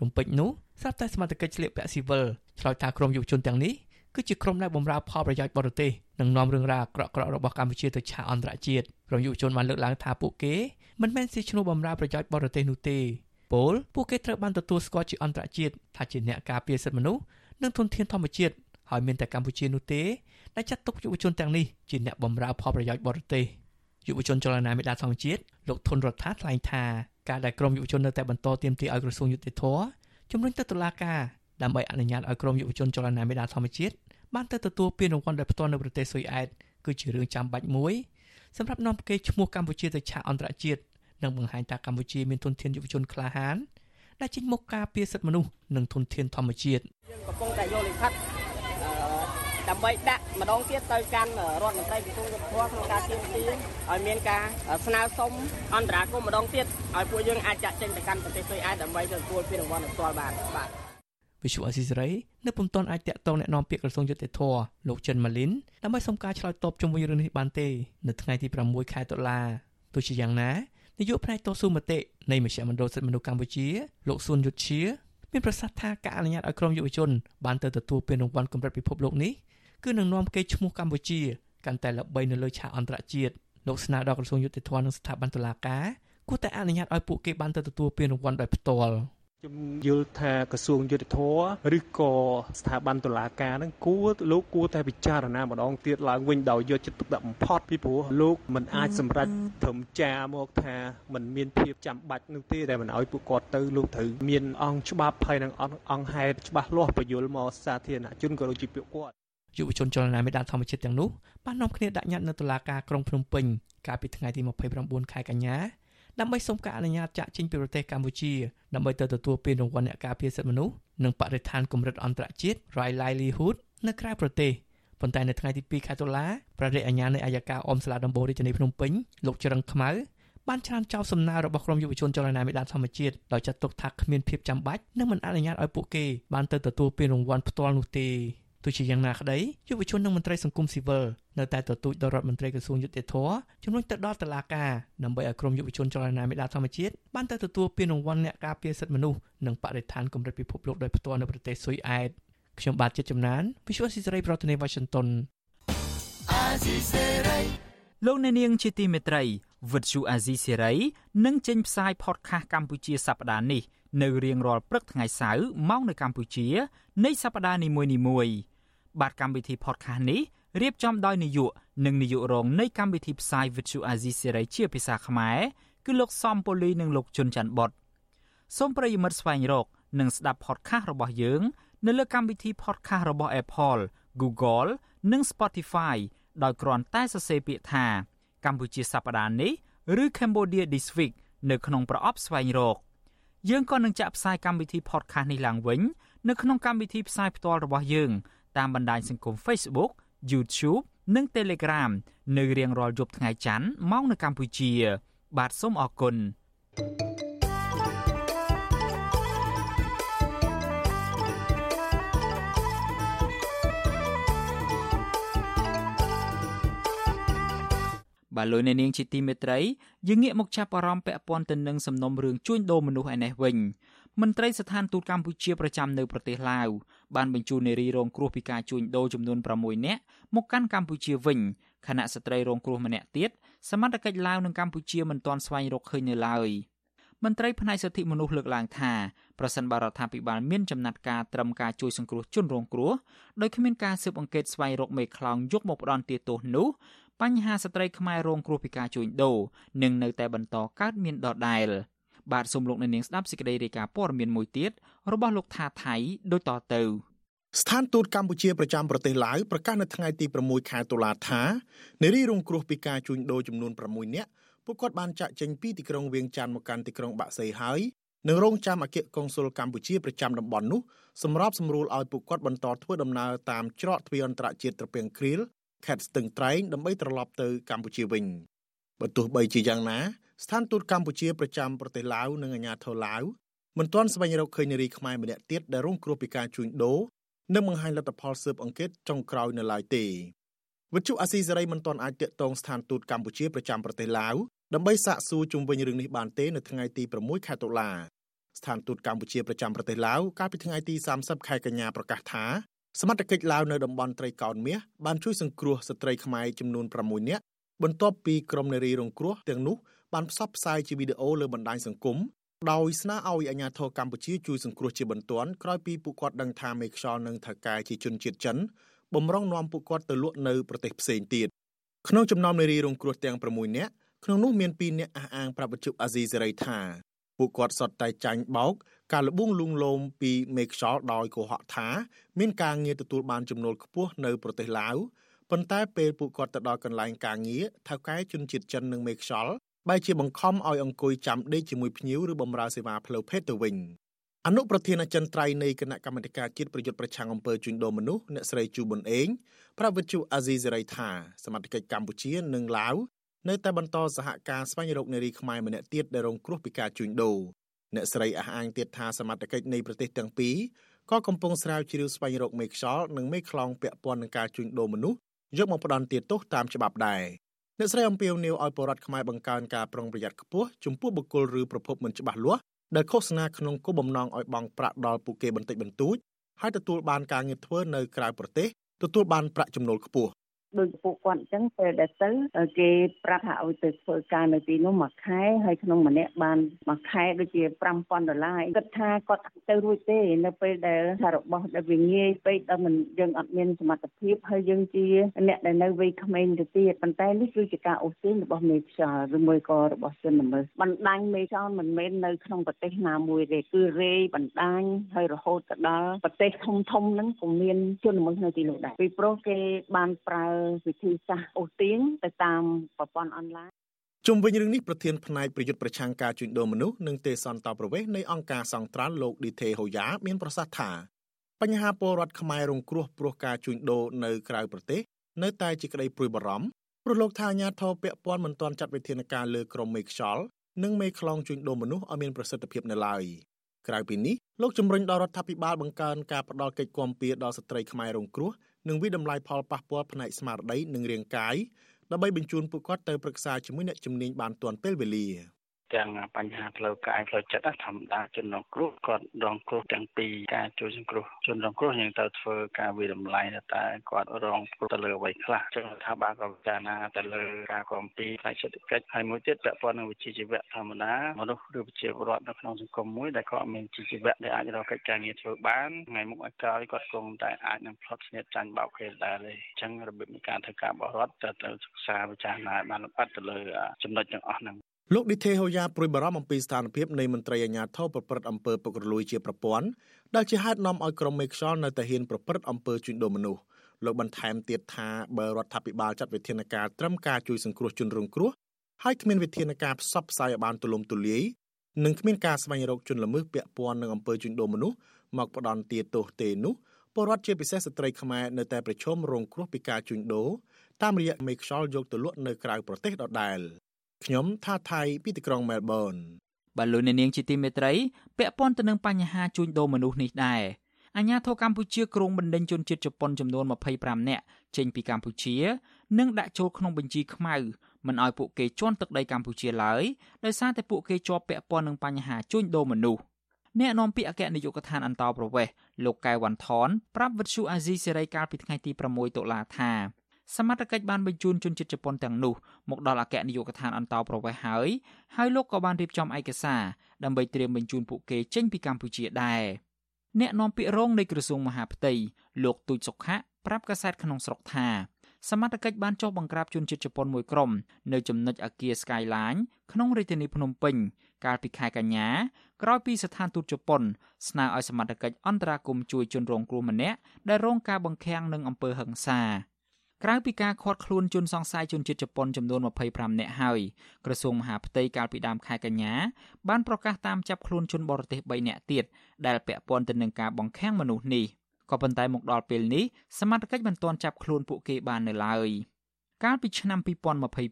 S12: រំពេចនោះស្រាប់តែសមាជិកឆ្លៀកពាក់ស៊ីវិលឆ្លើយថាក្រុមយុវជនទាំងនេះគឺជាក្រុមដែលបម្រើផលប្រយោជន៍បរទេសនិងនាំរឿងរ៉ាវអាក្រក់ៗរបស់កម្ពុជាទៅឆាកអន្តរជាតិក្រុមយុវជនបានលើកឡើងថាពួកគេមិនមែនជាឈ្នួលបម្រើប្រយោជន៍បរទេសនោះទេពលពួកគេត្រូវបានទទួលស្គាល់ជាអន្តរជាតិថាជាអ្នកការពារសិទ្ធិមនុស្សនិងធនធានធម្មជាតិ ហើយមានតែកម្ពុជានោះទេដែលចាត់ទុកយុវជនទាំងនេះជាអ្នកបម្រើផលប្រយោជន៍បរទេសយុវជនចលនាមេដាធម្មជាតិលោកធុនរដ្ឋាថ្លែងថាការដែលក្រមយុវជននៅតែបន្តទាមទារឲ្យក្រសួងយុតិធធជំរុញទៅតុលាការដើម្បីអនុញ្ញាតឲ្យក្រមយុវជនចលនាមេដាធម្មជាតិបានទៅទទួលពានរង្វាន់ដោយផ្ទាល់នៅប្រទេសស៊ុយអែតគឺជារឿងចាំបាច់មួយសម្រាប់នាំគេឈ្មោះកម្ពុជាទៅឆាកអន្តរជាតិនិងបង្ហាញថាកម្ពុជាមានទុនធានយុវជនក្លាហានដែលចេញមុខការពារសិទ្ធិមនុស្សនិងទុនធានធម្មជាតិ
S13: យើងកំពុងតែយកលិខិត ដើម្បីដាក់ម្ដងទៀតទៅកាន់រដ្ឋមន្ត្រីក្រសួងយុទ្ធភ័ពក្នុងការទាមទារឲ្យមានការស្នើសុំអន្តរាគមន៍ម្ដងទៀតឲ្យពួកយើងអាចចាក់ចេញទៅកាន់ប្រទេសស៊ុយអែតដើម្បីទទួលពានរង្វាន់ផ្ទាល់បានបាទ
S12: វិសុអស៊ីសេរីនៅពុំទាន់អាចតាក់ទងแนะនាំពាក្យក្រសួងយុតិធធលោកចិនម៉ាលីនដើម្បីសុំការឆ្លើយតបជុំវិញរឿងនេះបានទេនៅថ្ងៃទី6ខែតុលាទោះជាយ៉ាងណានាយកផ្នែកតស៊ូមតិនៃមជ្ឈមណ្ឌលសិទ្ធិមនុស្សកម្ពុជាលោកសួនយុទ្ធជាមានប្រសាសន៍ថាការអនុញ្ញាតឲ្យក្រុមយុវជនបានទៅទទួលពានរង្វាន់កម្រិតពិភពលោកនេះ គឺនឹងនាំគេឈ្មោះកម្ពុជាកាន់តែល្បីនៅលើឆាកអន្តរជាតិលោកស្នើដល់ក្រសួងយុតិធម៌និងស្ថាប័នតុលាការគួរតែអនុញ្ញាតឲ្យពួកគេបានទៅទទួលពានរង្វាន់ដោយផ្ទាល់
S14: ខ្ញុំយល់ថាក្រសួងយុតិធធឬក៏ស្ថាប័នតុលាការហ្នឹងគួរលោកគួរតែពិចារណាម្ដងទៀតឡើងវិញដោយយកចិត្តទុកដាក់បំផុតពីព្រោះលោកមិនអាចសម្រេចត្រឹមចាមកថាมันមានភាពចាំបាច់នោះទេដែលមិនឲ្យពួកគាត់ទៅលោកត្រូវមានអង្គច្បាប់ហើយនិងអង្គហេតុច្បាស់លាស់បញ្យលមកសាធារណជនក៏ដូចជាពួកគាត់
S12: យុវជនចលនាមេដាធម្មជាតិទាំងនោះបាននាំគ្នាដាក់ញត្តិនៅតុលាការក្រុងភ្នំពេញកាលពីថ្ងៃទី29ខែកញ្ញាដើម្បីសុំការអនុញ្ញាតចាក់ចេញពីប្រទេសកម្ពុជាដើម្បីទៅទទួលពានរង្វាន់អ្នកការពារសិទ្ធិមនុស្សនិងបរិស្ថានកម្រិតអន្តរជាតិ Right Livelihood នៅក្រៅប្រទេសប៉ុន្តែនៅថ្ងៃទី2ខែតុលាព្រះរាជអាជ្ញានៃអាយកាអមសាលាដំបូងរាជធានីភ្នំពេញលោកច្រឹងខ្មៅបានច្រានចោលសំណើរបស់ក្រុមយុវជនចលនាមេដាធម្មជាតិដោយចាត់ទុកថាគ្មានភាពចាំបាច់និងមិនអនុញ្ញាតឲ្យពួកគេបានទៅទទួលពានរង្វាន់ផ្ទាល់នោះទេ ទោះជាយ៉ាងណាក្តីយុវជននិងមន្ត្រីសង្គមស៊ីវិលនៅតែទទូចដល់រដ្ឋមន្ត្រីក្រសួងយុតិធធជំនួយទៅដល់តុលាការដើម្បីឲ្យក្រុមយុវជនចលនាមេដាធម្មជាតិបានទៅទទួលពានរង្វាន់អ្នកការពារសិទ្ធិមនុស្សនិងបរិស្ថានកម្រិតពិភពលោកដោយផ្ទាល់នៅប្រទេសស៊ុយអែតខ្ញុំបាទចិត្តចំណាន Visual Society ប្រធានាទី Washington
S1: លោកអ្នកនាងជាទីមេត្រីវិទ្យុអាស៊ីសេរីនឹងចេញផ្សាយ podcast កម្ពុជាសប្តាហ៍នេះ នៅរៀងរាល់ព្រឹកថ្ងៃសៅរ៍ម៉ោងនៅកម្ពុជានៃសប្តាហ៍នីមួយៗបាទកម្មវិធី podcast នេះរៀបចំដោយនាយកនិងនាយករងនៃកម្មវិធីផ្សាយ Vithu Azizi Serai ជាភាសាខ្មែរគឺលោកសំពូលីនិងលោកជុនច័ន្ទបុតសូមប្រិយមិត្តស្វែងរក និងស្ដាប់ podcast របស់យើង នៅលើកម្មវិធី podcast របស់ Apple, Google និង Spotify ដោយគ្រាន់តែសរសេរពាក្យថាកម្ពុជាសប្តាហ៍នេះឬ Cambodia This Week នៅក្នុងប្រអប់ស្វែងរក យើងក៏នឹងចាក់ផ្សាយកម្មវិធី podcast នេះឡើងវិញនៅក្នុងកម្មវិធីផ្សាយផ្ទាល់របស់យើងតាមបណ្ដាញសង្គម Facebook YouTube និង Telegram នៅរៀងរាល់យប់ថ្ងៃច័ន្ទម៉ោងនៅកម្ពុជា បាទសូមអរគុណ បាទលោកអ្នកនាងជាទីមេត្រីយើងងាកមកចាប់អារម្មណ៍ពាក់ព័ន្ធទៅនឹងសំណុំរឿងជួញដូរមនុស្សឯនេះវិញមន្ត្រីស្ថានទូតកម្ពុជាប្រចាំនៅប្រទេសឡាវបានបញ្ជូននារីរងគ្រោះពីការជួញដូរចំនួន6នាក់មកកាន់កម្ពុជាវិញខណៈស្ត្រីរងគ្រោះម្នាក់ទៀតសមត្ថកិច្ចឡាវនិងកម្ពុជាមិនទាន់ស្វែងរកឃើញនៅឡើយមន្ត្រីផ្នែកសិទ្ធិមនុស្សលើកឡើងថាប្រសិនបើរដ្ឋាភិបាលមានចំណាត់ការត្រឹមការជួយសង្គ្រោះជនរងគ្រោះដោយគ្មានការស៊ើបអង្កេតស្វែងរកមេខ្លោងយកមកផ្ដន់ទាទោសនោះ បញ្ហាស្ត្រីខ្មែររងគ្រោះពីការជួញដូរនឹងនៅតែបន្តកើតមានដដែល។បាទសូមលោកអ្នកនាងស្ដាប់សេចក្តីរាយការណ៍ព័ត៌មានមួយទៀតរបស់លោកថាថៃដូចតទៅ
S9: ស្ថានទូតកម្ពុជាប្រចាំប្រទេសឡាវប្រកាសនៅថ្ងៃទី6ខែតុលាថានារីរងគ្រោះពីការជួញដូរចំនួន6នាក់ពួកគាត់បានចាក់ចេញពីទីក្រុងវៀងច័ន្ទមកកាន់ទីក្រុងបាក់សីហើយនឹងរងចាំអគ្គកុងស៊ុលកម្ពុជាប្រចាំតំបន់នោះសម្រាប់សម្រួលឲ្យពួកគាត់បន្តធ្វើដំណើរតាមច្រកទ្វារអន្តរជាតិត្រពាំងគ្រីល ខេត្តស្ទឹងត្រែងដើម្បីត្រឡប់ទៅកម្ពុជាវិញបើទោះបីជាយ៉ាងណាស្ថានទូតកម្ពុជាប្រចាំប្រទេសឡាវនិងអាជ្ញាធរឡាវមិនទាន់ស្វែងរកឃើញនារីខ្មែរម្នាក់ទៀតដែលរងគ្រោះពីការជួញដូរនិងបង្ហាញលទ្ធផលស៊ើបអង្កេតចុងក្រោយនៅឡើយទេវិទ្យុអាស៊ីសេរីមិនទាន់អាចតាក់ទងស្ថានទូតកម្ពុជាប្រចាំប្រទេសឡាវដើម្បីសាកសួរជុំវិញរឿងនេះបានទេនៅថ្ងៃទី6ខែតុលាស្ថានទូតកម្ពុជាប្រចាំប្រទេសឡាវកាលពីថ្ងៃទី30ខែកញ្ញាប្រកាសថា សមត្ថកិច្ចឡាវនៅតំបន់ត្រីកោណមាសបានជួយសង្គ្រោះស្ត្រីខ្មែរចំនួន6នាក់បន្ទាប់ពីក្រុមនារីរងគ្រោះទាំងនោះបានផ្សព្វផ្សាយជាវីដេអូលើបណ្ដាញសង្គមដោយស្នើឲ្យអាជ្ញាធរកម្ពុជាជួយសង្គ្រោះជាបន្ទាន់ក្រោយពីពួកគាត់ដឹងថាមេខ្យល់និងថៅកែជាជនជាតិចិនបំរុងនាំពួកគាត់ទៅលក់នៅប្រទេសផ្សេងទៀតក្នុងចំណោមនារីរងគ្រោះទាំង6នាក់ក្នុងនោះមាន2នាក់អះអាងប្រាប់វិទ្យុអាស៊ីសេរីថា ពួកគាត់សុទ្ធតែចាញ់បោកការលបួងលួងលោមពីមេខ្យល់ដោយកុហកថាមានការងារទទួលបានចំណូលខ្ពស់នៅប្រទេសឡាវប៉ុន្តែពេលពួកគាត់ទៅដល់កន្លែងការងារថៅកែជនជាតិចិននិងមេខ្យល់បែរជាបង្ខំឲ្យអង្គុយចាំដេកជាមួយភ្ញៀវឬបម្រើសេវាផ្លូវភេទទៅវិញអនុប្រធានអចិន្ត្រៃយ៍នៃគណៈកម្មាធិការជាតិប្រយុទ្ធប្រឆាំងអំពើជួញដូរមនុស្សអ្នកស្រីជូប៊ុនអេងប្រាប់វិទ្យុអាស៊ីសេរីថាសមត្ថកិច្ចកម្ពុជានិងឡាវ នៅតែបន្តសហការស្វែងរកនារីខ្មែរម្នាក់ទៀតដែលរងគ្រោះពីការជួញដូរអ្នកស្រីអះអាងទៀតថាសមត្ថកិច្ចនៃប្រទេសទាំងពីរក៏កំពុងស្រាវជ្រាវស្វែងរកមេខ្យល់និងមេខ្លោងពាក់ព័ន្ធនឹងការជួញដូរមនុស្សយកមកផ្ដន់ទាទោសតាមច្បាប់ដែរអ្នកស្រីអំពីវនីវឲ្យបរដ្ឋខ្មែរបង្កើនការប្រុងប្រយ័ត្នខ្ពស់ចំពោះបុគ្គលឬប្រភពមិនច្បាស់លាស់ដែលឃោសនាក្នុងគោលបំណងឲ្យបង់ប្រាក់ដល់ពួកគេបន្តិចបន្តួចហើយទទួលបានការងារធ្វើនៅក្រៅប្រទេសទទួលបានប្រាក់ចំណូលខ្ពស់
S15: ដូចពួកគាត់អញ្ចឹងពេលដែលទៅគេប្រាប់ថាឲ្យទៅធ្វើការនៅទីនោះមួយខែហើយក្នុងម្នាក់បានមួយខែដូចជា5000ដុល្លារគិតថាគាត់ទៅរួចទេនៅពេលដែលថារបស់ដែលវាងាយពេកដល់មិនយើងអត់មានសមត្ថភាពហើយយើងជាអ្នកដែលនៅវ័យក្មេងទៅទៀតប៉ុន្តែនេះគឺជាការអូសទាញរបស់មេខ្យល់ឬមួយក៏របស់ជនល្មើសបណ្ដាញមេខ្យល់មិនមែននៅក្នុងប្រទេសណាមួយទេគឺរេបណ្ដាញហើយរហូតទៅដល់ប្រទេសធំធំហ្នឹងក៏មានជនល្មើសនៅទីនោះដែរពីព្រោះគេបានប្រើវិធីសាស្ត្រអូសទាញទៅតាមប្រព័ន្ធអនឡាញ
S9: ជុំវិញរឿងនេះប្រធានផ្នែកប្រយុទ្ធប្រឆាំងការជួញដូរមនុស្សនិងទេសន្តប្រវេសនៃអង្គការសង្ត្រាល់លោកឌីថេហូយ៉ាមានប្រសាសន៍ថាបញ្ហាពលរដ្ឋខ្មែររងគ្រោះព្រោះការជួញដូរនៅក្រៅប្រទេសនៅតែជាក្តីព្រួយបារម្ភព្រោះលោកថាអាញាធរពាក់ព័ន្ធមិនទាន់ចាត់វិធានការលើក្រុមមេខ្យល់និងមេខ្លងជួញដូរមនុស្សឲ្យមានប្រសិទ្ធភាពនៅឡើយក្រៅពីនេះលោកជំរុញដល់រដ្ឋាភិបាលបង្កើនការផ្តល់កិច្ចគាំពារដល់ស្ត្រីខ្មែររងគ្រោះ និងវិតម្លៃផលប៉ះពាល់ផ្នែកស្មារតីនិងរាងកាយដើម្បីបញ្ជូនពួកគាត់ទៅប្រឹក្សាជាមួយអ្នកជំនាញបានទាន់ពេលវេលា។
S6: ទាំងបញ្ហាផ្លូវកាយផ្លូវចិត្តធម្មតាជនរងគ្រោះគាត់រងគ្រោះទាំងពីរការជួយសង្គ្រោះជនរងគ្រោះយើងត្រូវធ្វើការវិតម្លៃតែគាត់រងគ្រោះទៅលើអ្វីខ្លះចឹងថាបាទក៏ពិចារណាទៅលើការគាំពីផ្នែកសេដ្ឋកិច្ចហើយមួយទៀតពាក់ព័ន្ធនឹងវិជ្ជាជីវៈធម្មតាមនុស្សឬប្រជាពលរដ្ឋនៅក្នុងសង្គមមួយដែលគាត់មានជីវៈដែលអាចរកកិច្ចការងារធ្វើបានថ្ងៃមុខឲ្យក្រោយគាត់គង់តែអាចនឹងផ្លត់ស្នៀតចាញ់បោកគេដែរទេអញ្ចឹងរបៀបនៃការធ្វើការបរិវត្តទៅទៅសិក្សាពិចារណាបានលម្អិតទៅលើចំណុចទាំងអស់ហ្នឹង
S9: លោកឌីថេហូយ៉ាព្រួយបារម្ភអំពីស្ថានភាពនៃមន្ត្រីអាជ្ញាធរប្រព្រឹត្តអំពើពុករលួយជាប្រព័ន្ធដែលជាហេតុនាំឲ្យក្រុមមេខ្យល់នៅតែហ៊ានប្រព្រឹត្តអំពើជួញដូរមនុស្សលោកបន្ថែមទៀតថាបើរដ្ឋាភិបាលចាត់វិធានការត្រឹមការជួយសង្គ្រោះជនរងគ្រោះហើយគ្មានវិធានការផ្សព្វផ្សាយឲ្យបានទូលំទូលាយនិងគ្មានការស្វែងរកជនល្មើសពាក់ព័ន្ធនឹងអំពើជួញដូរមនុស្សមកផ្ដន់ទាទោសទេនោះពលរដ្ឋជាពិសេសស្ត្រីខ្មែរនៅតែប្រឈមរងគ្រោះពីការជួញដូរតាមរយៈមេខ្យល់យកទៅលក់នៅក្រៅប្រទេសដដែល។ ខ្ញុំថាថៃពីទីក្រុងមែលប៊ន
S1: បាទលោកអ្នកនាងជាទីមេត្រីពាក់ព័ន្ធទៅនឹងបញ្ហាជួញដូរមនុស្សនេះដែរអាញាធរកម្ពុជាក្រុងបណ្ដេញជនជាតិជប៉ុនចំនួន25នាក់ចេញពីកម្ពុជានិងដាក់ចូលក្នុងបញ្ជីខ្មៅមិនឲ្យពួកគេជន់ទឹកដីកម្ពុជាឡើយដោយសារតែពួកគេជាប់ពាក់ព័ន្ធនឹងបញ្ហាជួញដូរមនុស្សអ្នកនាំពាក្យអគ្គនាយកដ្ឋានអន្តរប្រវេសន៍លោកកែវវ៉ាន់ថនប្រាប់វិទ្យុអាស៊ីសេរីកាលពីថ្ងៃទី6តុលាថា សមត្ថកិច្ចបានបញ្ជូនជនជាតិជប៉ុនទាំងនោះមកដល់អគ្គនាយកដ្ឋានអន្តោប្រវេសន៍ហើយហើយលោកក៏បានរៀបចំឯកសារដើម្បីត្រៀមបញ្ជូនពួកគេចេញពីកម្ពុជាដែរអ្នកនាំពាក្យរងនៃក្រសួងមហាផ្ទៃលោកទូចសុខៈប្រាប់កាសែតក្នុងស្រុកថាសមត្ថកិច្ចបានចុះបង្ក្រាបជនជាតិជប៉ុនមួយក្រុមនៅចំណុចអគារ Skyline ក្នុងរាជធានីភ្នំពេញកាលពីខែកញ្ញាក្រោយពីស្ថានទូតជប៉ុនស្នើឲ្យសមត្ថកិច្ចអន្តរាគមន៍ជួយជនរងគ្រោះម្នាក់ដែលរងការបង្ខាំងនឹងអំពើហិង្សា ក្រៅពីការឃាត់ខ្លួនជនសង្ស័យជនជាតិជប៉ុនចំនួន25នាក់ហើយក្រសួងមហាផ្ទៃកាលពីដើមខែកញ្ញាបានប្រកាសតាមចាប់ខ្លួនជនបរទេស3នាក់ទៀតដែលពាក់ព័ន្ធទៅនឹងការបង្ខាំងមនុស្សនេះក៏ប៉ុន្តែមកដល់ពេលនេះសមត្ថកិច្ចមិនទាន់ចាប់ខ្លួនពួកគេបាននៅឡើយកាលពីឆ្នាំ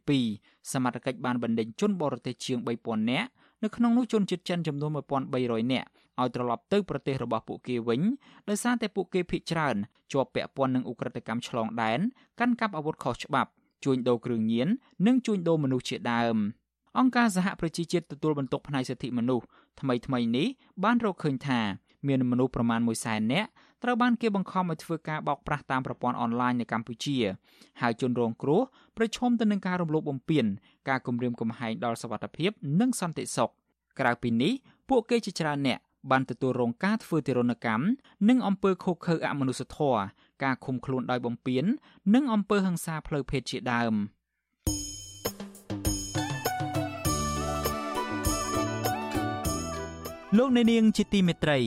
S1: 2022សមត្ថកិច្ចបានបណ្ដេញជនបរទេសជាង3000នាក់នៅក្នុងនោះជនជាតិចិនចំនួន1300នាក់ ឲ្យត្រឡប់ទៅប្រទេសរបស់ពួកគេវិញដោយសារតែពួកគេភ័យច្រើនជាប់ពាក់ព័ន្ធនឹងឧក្រិដ្ឋកម្មឆ្លងដែនកាន់កាប់អាវុធខុសច្បាប់ជួញដូរគ្រឿងញៀននិងជួញដូរមនុស្សជាដើមអង្គការសហប្រជាជាតិទទួលបន្ទុកផ្នែកសិទ្ធិមនុស្សថ្មីថ្មីនេះបានរកឃើញថាមានមនុស្សប្រមាណ100,000នាក់ត្រូវបានគេបង្ខំឲ្យធ្វើការបោកប្រាស់តាមប្រព័ន្ធអនឡាញនៅកម្ពុជាហើយជនរងគ្រោះប្រឈមទៅនឹងការរំលោភបំពានការគំរាមកំហែងដល់សវត្ថិភាពនិងសន្តិសុខក្រៅពីនេះពួកគេជាច្រើនអ្នក បានទទួលរងការធ្វើទារុណកម្មនិងអំពើឃោរឃៅអមនុស្សធម៌ការឃុំខ្លួនដោយបំពាន និងអំពើហិង្សាផ្លូវភេទជាដើមលោកអ្នកនាងជាទីមេត្រី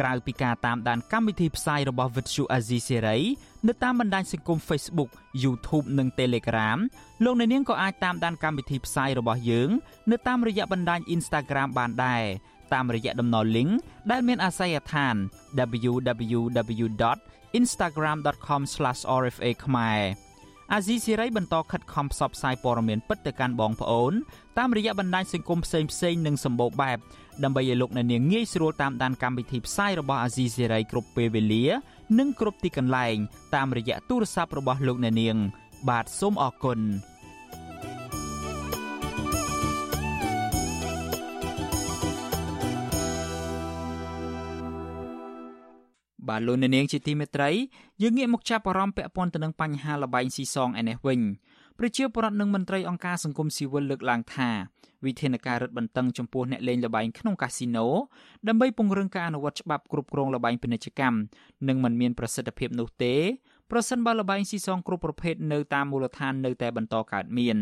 S1: ក្រៅពីការតាមដានកម្មវិធីផ្សាយរបស់ Vuthu Azizi Serai នៅតាមបណ្ដាញសង្គម Facebook YouTube និង Telegram លោកអ្នកនាងក៏អាចតាមដានកម្មវិធីផ្សាយរបស់យើង នៅតាមរយៈបណ្ដាញ Instagram បានដែរ តាមរយៈតំណ link ដែលមានអាស័យដ្ឋាន www.instagram.com/rfa ខ្មែរអាស៊ីសេរីបន្តខិតខំផ្សព្វផ្សាយព័ត៌មានពិតទៅកាន់បងប្អូនតាមរយៈបណ្ដាញសង្គមផ្សេងផ្សេងនិងសម្បូរបែបដើម្បីឲ្យលោកអ្នកនាងងាយស្រួលតាមដានកម្មវិធីផ្សាយរបស់អាស៊ីសេរីគ្រប់ពេលវេលា និងគ្រប់ទីកន្លែងតាមរយៈទូរស័ព្ទរបស់លោកអ្នកនាង បាទសូមអរគុណ បាទលោកអ្នកនាងជាទីមេត្រីយើងងាកមកចាប់អារម្មណ៍ពាក់ព័ន្ធទៅនឹងបញ្ហាលបែងស៊ីសងឯនេះវិញប្រជាពលរដ្ឋនិងមន្ត្រីអង្គការសង្គមស៊ីវិលលើកឡើងថាវិធានការរឹតបន្តឹងចំពោះអ្នកលេងល្បែងក្នុងកាស៊ីណូដើម្បីពង្រឹងការអនុវត្តច្បាប់គ្រប់គ្រងល្បែងពាណិជ្ជកម្មនឹងមិនមានប្រសិទ្ធភាពនោះទេប្រសិនបើល្បែងស៊ីសងគ្រប់ប្រភេទនៅតាមមូលដ្ឋាននៅតែបន្តកើតមាន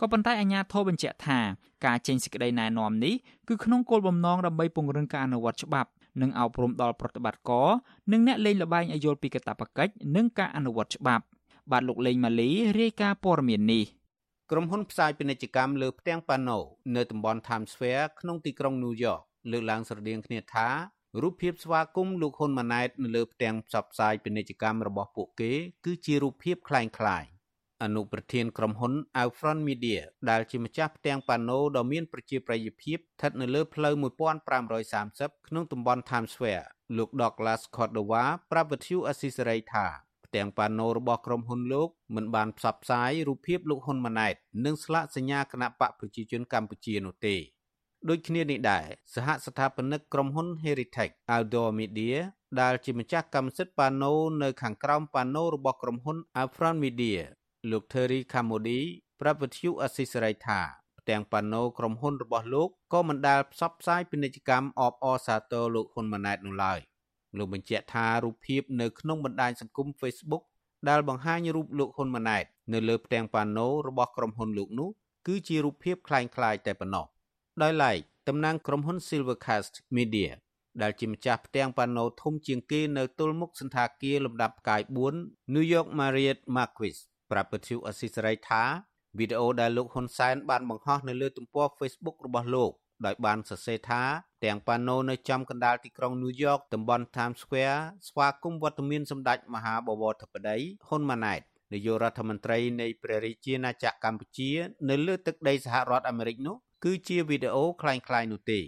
S1: ក៏ប៉ុន្តែអាជ្ញាធរបញ្ជាក់ថាការចេញសេចក្តីណែនាំនេះគឺក្នុងគោលបំណងដើម្បីពង្រឹងការអនុវត្តច្បាប់ និងអប់រំដល់ប្រតិបត្តិការនិងអ្នកលេងល្បែងឲ្យយល់ពីកាតព្វកិច្ចនិងការអនុវត្តច្បាប់បាទលោកលេងម៉ាលីរាយការណ៍ព័ត៌មាននេះ
S16: ក្រុមហ៊ុនផ្សាយពាណិជ្ជកម្មលើផ្ទាំងប៉ាណូនៅតំបន់ Times Square ក្នុងទីក្រុង New York លើកឡើងស្រដៀងគ្នាថារូបភាពស្វាគមន៍លោកហ៊ុនម៉ាណែតនៅលើផ្ទាំងផ្សព្វផ្សាយពាណិជ្ជកម្មរបស់ពួកគេគឺជារូបភាពคล้ายៗ អនុប្រធានក្រុមហ៊ុន Alfron Media ដែលជាម្ចាស់ផ្ទាំងប៉ាណូដ៏មានប្រជាប្រិយភាពស្ថិតនៅលើផ្លូវ1530ក្នុងតំបន់ Times Square លោក Douglas Cordova ប្រាប់វិទ្យុអស៊ីសេរីថាផ្ទាំងប៉ាណូរបស់ក្រុមហ៊ុនលោកមិនបានផ្សព្វផ្សាយរូបភាពលោកហ៊ុនម៉ាណែត និងស្លាកសញ្ញាគណៈបកប្រជាជនកម្ពុជានោះទេដូចគ្នានេះដែរសហស្ថាបនិកក្រុមហ៊ុន Heritage Outdoor Media ដែលជាម្ចាស់កម្មសិទ្ធិប៉ាណូនៅខាងក្រោមប៉ាណូរបស់ក្រុមហ៊ុន Afron Media លោក Terry Kamodi ប្រាប់វិទ្យុអស៊ីសេរីថាផ្ទាំងប៉ាណូក្រុមហ៊ុនរបស់លោកក៏មិនដែលផ្សព្វផ្សាយពាណិជ្ជកម្មអបអរសាទរលោកហ៊ុនម៉ាណែតនោះឡើយលោកបញ្ជាក់ថារូបភាពនៅក្នុងបណ្ដាញសង្គម Facebook ដែលបង្ហាញរូបលោកហ៊ុនម៉ាណែតនៅលើផ្ទាំងប៉ាណូរបស់ក្រុមហ៊ុនលោកនោះគឺជារូបភាពคล้ายៗតែប៉ុណ្ណោះដោយឡែកតំណាងក្រុមហ៊ុន Silvercast Media ដែលជាម្ចាស់ផ្ទាំងប៉ាណូធំជាងគេនៅទល់មុខសន្តាគារលំដាប់ផ្កាយ4 New York Marriott Marquis ប្រាប់ពទ្យុអស៊ីសេរីថាវីដេអូដែលលោកហ៊ុនសែនបានបង្ហោះនៅលើទំព័រ Facebook របស់លោកដោយបានសរសេរថាទាំងប៉ាណូនៅចំកណ្ដាលទីក្រុង New York តំបន់ Times Square ស្វាគមន៍វត្តមានសម្ដេចមហាបវរធិបតីហ៊ុនម៉ាណែតនាយករដ្ឋមន្ត្រីនៃព្រះរាជាណាចក្រកម្ពុជា នៅលើទឹកដីសហរដ្ឋអាមេរិកនោះគឺជាវីដេអូคล้ายៗនោះទេ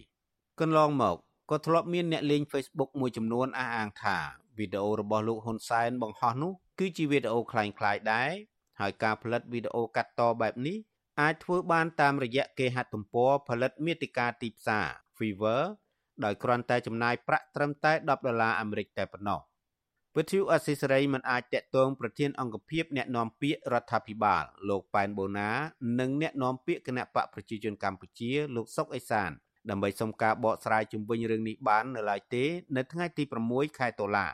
S16: កន្លងមកក៏ធ្លាប់មានអ្នកលេង Facebook មួយចំនួនអះអាងថាវីដេអូរបស់លោកហ៊ុនសែនបង្ហោះនោះគឺជាវីដេអូคล้ายៗដែរ ហើយការផលិតវីដេអូកាត់តបែបនេះអាចធ្វើបានតាមរយៈគេហទំព័រផលិតមាតិកាទីផ្សារ Fiverr ដោយគ្រាន់តែចំណាយប្រាក់ត្រឹមតែ10ដុល្លារអាមេរិកតែប៉ុណ្ណោះវិទ្យុអស៊ីសេរីមិនអាចតាក់ទងប្រធានអង្គភិបអ្នកណែនាំពាក្យរដ្ឋាភិបាលលោកប៉ែនបូណា និងអ្នកណែនាំពាក្យគណៈបកប្រជាជនកម្ពុជា លោកសុកអេសានដើម្បីសុំការបកស្រាយជុំវិញរឿងនេះបាននៅឡើយទេ នៅថ្ងៃទី6ខែតុលា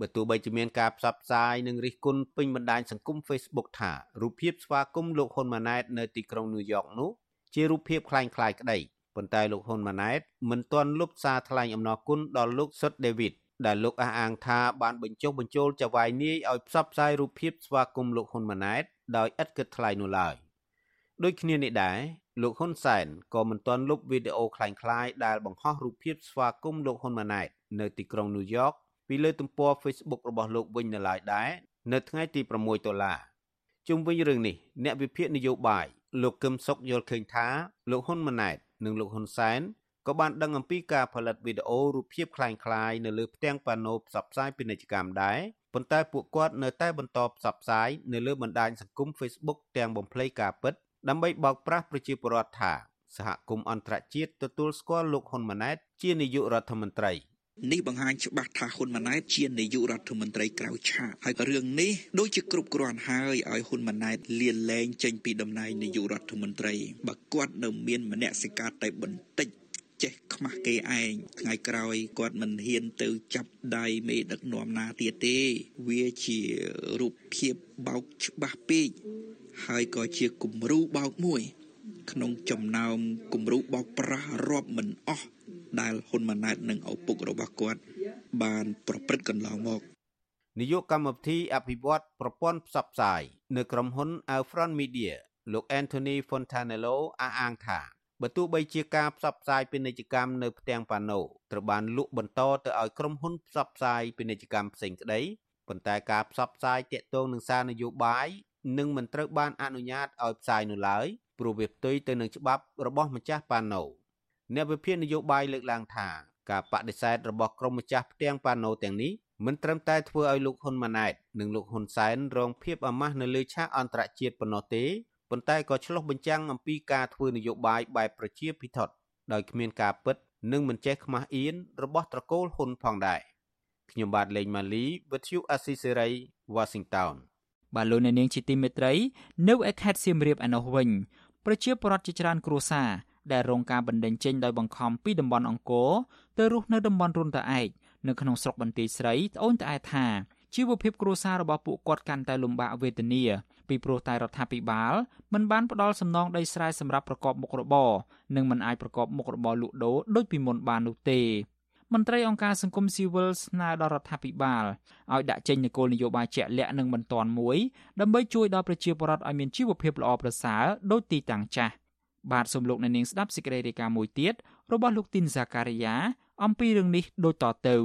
S16: បើទោះបីជាមានការផ្សព្វផ្សាយនិងរិះគន់ពេញបណ្ដាញសង្គម Facebook ថារូបភាពស្វាគមន៍លោកហ៊ុនម៉ាណែតនៅទីក្រុងញូវយ៉កនោះជារូបភាពคล้ายៗក្តីប៉ុន្តែលោកហ៊ុនម៉ាណែតមិនទាន់លុបសារថ្លែងអំណរគុណដល់លោកសុតដេវីតដែលលោកអះអាងថាបានបញ្ចុះបញ្ចូលចៅហ្វាយនាយឲ្យផ្សព្វផ្សាយរូបភាពស្វាគមន៍លោកហ៊ុនម៉ាណែតដោយឥតគិតថ្លៃនោះឡើយដូចគ្នានេះដែរលោកហ៊ុនសែនក៏មិនទាន់លុបវីដេអូคล้ายៗដែលបង្ហោះរូបភាពស្វាគមន៍លោកហ៊ុនម៉ាណែតនៅទីក្រុងញូវយ៉ក ពីលើទំព័រ Facebook របស់លោកវិញនៅឡើយដែរនៅថ្ងៃទី6តុលាជុំវិញរឿងនេះអ្នកវិភាគនយោបាយលោកកឹមសុខយល់ឃើញថាលោកហ៊ុនម៉ាណែតនិងលោកហ៊ុនសែនក៏បានដឹងអំពីការផលិតវីដេអូរូបភាពคล้ายៗនៅលើផ្ទាំងប៉ាណូផ្សព្វផ្សាយពាណិជ្ជកម្មដែរប៉ុន្តែពួកគាត់នៅតែបន្តផ្សព្វផ្សាយនៅលើបណ្ដាញសង្គម Facebook ទាំងបំភ្លៃការពិតដើម្បីបោកប្រាស់ប្រជាពលរដ្ឋថាសហគមន៍អន្តរជាតិទទួលស្គាល់លោកហ៊ុនម៉ាណែតជានាយករដ្ឋមន្ត្រី
S17: នេះបង្ហាញច្បាស់ថាហ៊ុនម៉ាណែតជានាយករដ្ឋមន្ត្រីក្រៅឆាកហើយរឿងនេះដូចជាគ្រប់គ្រាន់ហើយឲ្យហ៊ុនម៉ាណែតលាលែងចេញពីតំណែងនាយករដ្ឋមន្ត្រីបើគាត់នៅមានមនសិការតែបន្តិចចេះខ្មាស់គេឯងថ្ងៃក្រោយគាត់មិនហ៊ានទៅចាប់ដៃមេដឹកនាំណាទៀតទេវាជារូបភាពបោកច្បាស់ពេកហើយក៏ជាគំរូបោកមួយ ក្នុងចំណោមគំរូបោកប្រាស់រាប់មិនអស់ ដែលហ៊ុនម៉ាណែតនិងឪពុករបស់គាត់ បានប្រព្រឹត្តកន្លងមក
S16: នាយកកម្មវិធីអភិវឌ្ឍប្រព័ន្ធផ្សព្វផ្សាយនៅក្រុមហ៊ុន Alfron Media លោក Anthony Fontanello អះអាងថាបើទោះបីជាការផ្សព្វផ្សាយពាណិជ្ជកម្មនៅផ្ទាំងប៉ាណូត្រូវបានលក់បន្តទៅឲ្យក្រុមហ៊ុនផ្សព្វផ្សាយពាណិជ្ជកម្មផ្សេងក្តីប៉ុន្តែការផ្សព្វផ្សាយតាក់ទងនឹងសារនយោបាយនឹងមិនត្រូវបានអនុញ្ញាតឲ្យផ្សាយនោះឡើយព្រោះវាផ្ទុយទៅនឹងច្បាប់របស់ម្ចាស់ប៉ាណូ អ្នកវិភាគនយោបាយលើកឡើងថាការបដិសេធរបស់ក្រុមម្ចាស់ផ្ទាំងប៉ាណូទាំងនេះមិនត្រឹមតែធ្វើឲ្យលោកហ៊ុនម៉ាណែតនិងលោកហ៊ុនសែនរងភាពអាម៉ាស់នៅលើឆាកអន្តរជាតិប៉ុណ្ណោះទេប៉ុន្តែក៏ឆ្លុះបញ្ចាំងអំពីការធ្វើនយោបាយបែបប្រជាភិថុតដោយគ្មានការពិត និងមិនចេះខ្មាស់អៀនរបស់ត្រកូលហ៊ុនផងដែរខ្ញុំបាទលេងម៉ាលី With you Assisary Washington
S1: បាទលោកអ្នកនាងជាទីមេត្រី នៅឯខេត្តសៀមរាបឯណោះវិញ ប្រជាពលរដ្ឋជាច្រើនគ្រួសារ ដែលរងការបណ្តេញចេញដោយបង្ខំពីតំបន់អង្គរទៅរស់នៅតំបន់រុនតាឯកនៅក្នុងស្រុកបន្ទាយស្រីត្អូញត្អែថាជីវភាពគ្រួសាររបស់ពួកគាត់កាន់តែលំបាកវេទនាពីព្រោះតែរដ្ឋាភិបាលមិនបានផ្ដល់សំណងដីស្រែសម្រាប់ប្រកបមុខរបរនិងមិនអាចប្រកបមុខរបរលក់ដូរដូចពីមុនបាននោះទេមន្ត្រីអង្គការសង្គមស៊ីវិលស្នើដល់រដ្ឋាភិបាលឲ្យដាក់ចេញនូវគោលនយោបាយជាក់លាក់និងបន្ទាន់មួយដើម្បីជួយដល់ប្រជាពលរដ្ឋឲ្យមានជីវភាពល្អប្រសើរដូចទីតាំងចាស់ បាទសូមលោកអ្នកនាងស្ដាប់សេចក្តីរាយការណ៍មួយទៀតរបស់លោកទីនសាការីយ៉ាអំពីរឿងនេះដូចតទៅ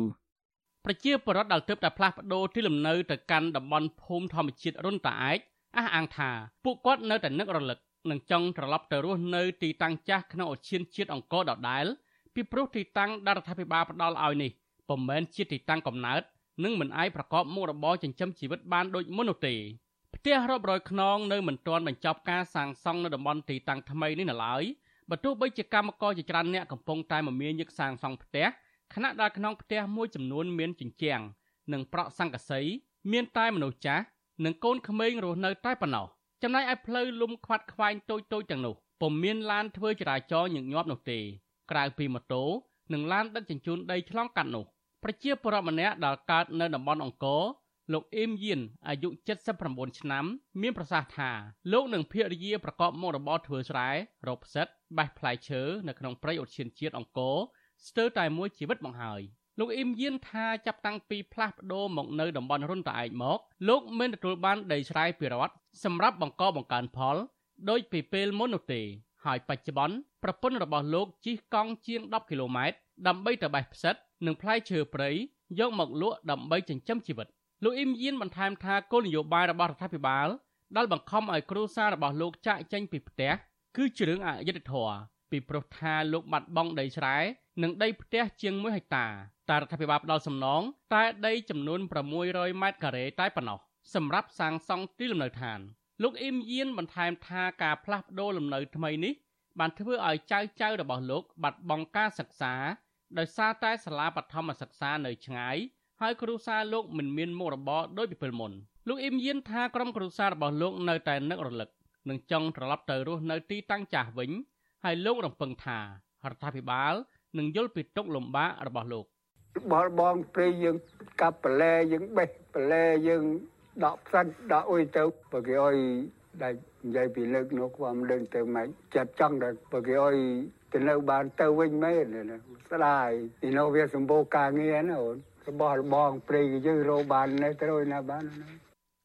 S2: ប្រជាពលរដ្ឋដែលទើបតែផ្លាស់ប្ដូរទីលំនៅទៅកាន់តំបន់ភូមិធម្មជាតិរុនតាឯកអះអាងថាពួកគាត់នៅតែនឹករលឹកនិងចង់ត្រឡប់ទៅរស់នៅទីតាំងចាស់ក្នុងឧទ្យានជាតិអង្គរដដែលពីព្រោះទីតាំងដែលរដ្ឋាភិបាលផ្ដល់ឲ្យនេះពុំមែនជាទីតាំងកំណើតនិងមិនអាចប្រកបមុខរបរចិញ្ចឹមជីវិតបានដូចមុននោះទេ ផ្ទះរាប់រយខ្នងនៅមិនទាន់បញ្ចប់ការសាងសង់នៅតំបន់ទីតាំងថ្មីនេះនៅឡើយបើទោះបីជាកម្មករជាច្រើនអ្នកកំពុងតែមមាញឹកសាងសង់ផ្ទះខណៈដែលក្នុងផ្ទះមួយចំនួនមានជញ្ជាំងនិងប្រក់សង្កសី មានតែមនុស្សចាស់និងកូនក្មេងរស់នៅតែប៉ុណ្ណោះចំណែកឯផ្លូវលំខ្វាត់ខ្វែងតូចតូចទាំងនោះពុំមានឡានធ្វើចរាចរណ៍ញឹកញាប់នោះទេក្រៅពីម៉ូតូនិងឡានដឹកជញ្ជូនដីឆ្លងកាត់នោះប្រជាពលរដ្ឋម្នាក់ដែលកើតនៅតំបន់អង្គរ លោកអ៊ីមយៀនអាយុ79ឆ្នាំ មានប្រសាសន៍ថាលោកនឹងភរិយាប្រកបមុខរបរធ្វើស្រែរកផ្សិតបេះផ្លែឈើនៅក្នុងព្រៃឧទ្យានជាតិអង្គរស្ទើរតែមួយជីវិតមកហើយលោកអ៊ីមយៀនថាចាប់តាំងពីផ្លាស់ប្ដូរមកនៅតំបន់រុនតាឯកមកលោកមិនទទួលបានដីស្រែពីរដ្ឋសម្រាប់បង្កបង្កើនផលដោយពីពេលមុននោះទេ ហើយបច្ចុប្បន្នប្រពន្ធរបស់លោកជិះកង់ជាង10គីឡូម៉ែត្រដើម្បីទៅបេះផ្សិតនិងផ្លែឈើព្រៃយកមកលក់ដើម្បីចិញ្ចឹមជីវិត លោកអ៊ីមយៀនបន្ថែមថាគោលនយោបាយរបស់រដ្ឋាភិបាលដែលបង្ខំឲ្យគ្រួសាររបស់លោកចាក់ចេញពីផ្ទះគឺជារឿងអយុត្តិធម៌ពីព្រោះថាលោកបាត់បង់ដីស្រែនិងដីផ្ទះជាង1ហិកតាតែរដ្ឋាភិបាលផ្ដល់សំណងតែដីចំនួន600ម៉ែត្រការ៉េតែប៉ុណ្ណោះសម្រាប់សាងសង់ទីលំនៅឋាន លោកអ៊ីមយៀនបន្ថែមថាការផ្លាស់ប្ដូរលំនៅថ្មីនេះបានធ្វើឲ្យចៅចៅរបស់លោកបាត់បង់ការសិក្សាដោយសារតែសាលាបឋមសិក្សានៅឆ្ងាយ ហើយគ្រួសារលោកមិនមានមុខរបរដូចពីពេលមុនលោកអ៊ីមយៀនថាក្រុមគ្រួសាររបស់លោកនៅតែនឹករលឹកនិងចង់ត្រឡប់ទៅរស់នៅទីតាំងចាស់វិញហើយលោករំពឹងថារដ្ឋាភិបាលនឹងយល់ពីទុកលំបាករបស់លោក
S6: បលបងព្រៃយើងកាប់បន្លែយើងបេះបន្លែយើងដកផ្សិតដកអុយទៅបើគេអុយដែលនិយាយពីលើកនោះខ្ញុំដឹងទៅមិនចិត្តចង់តែបើគេអុយទៅនៅបានទៅវិញមែនស្ដាយពីនោះវាសម្បូរការងារណាអូន របស់បងព្រៃយើងរកបាននៅទៅណាបាន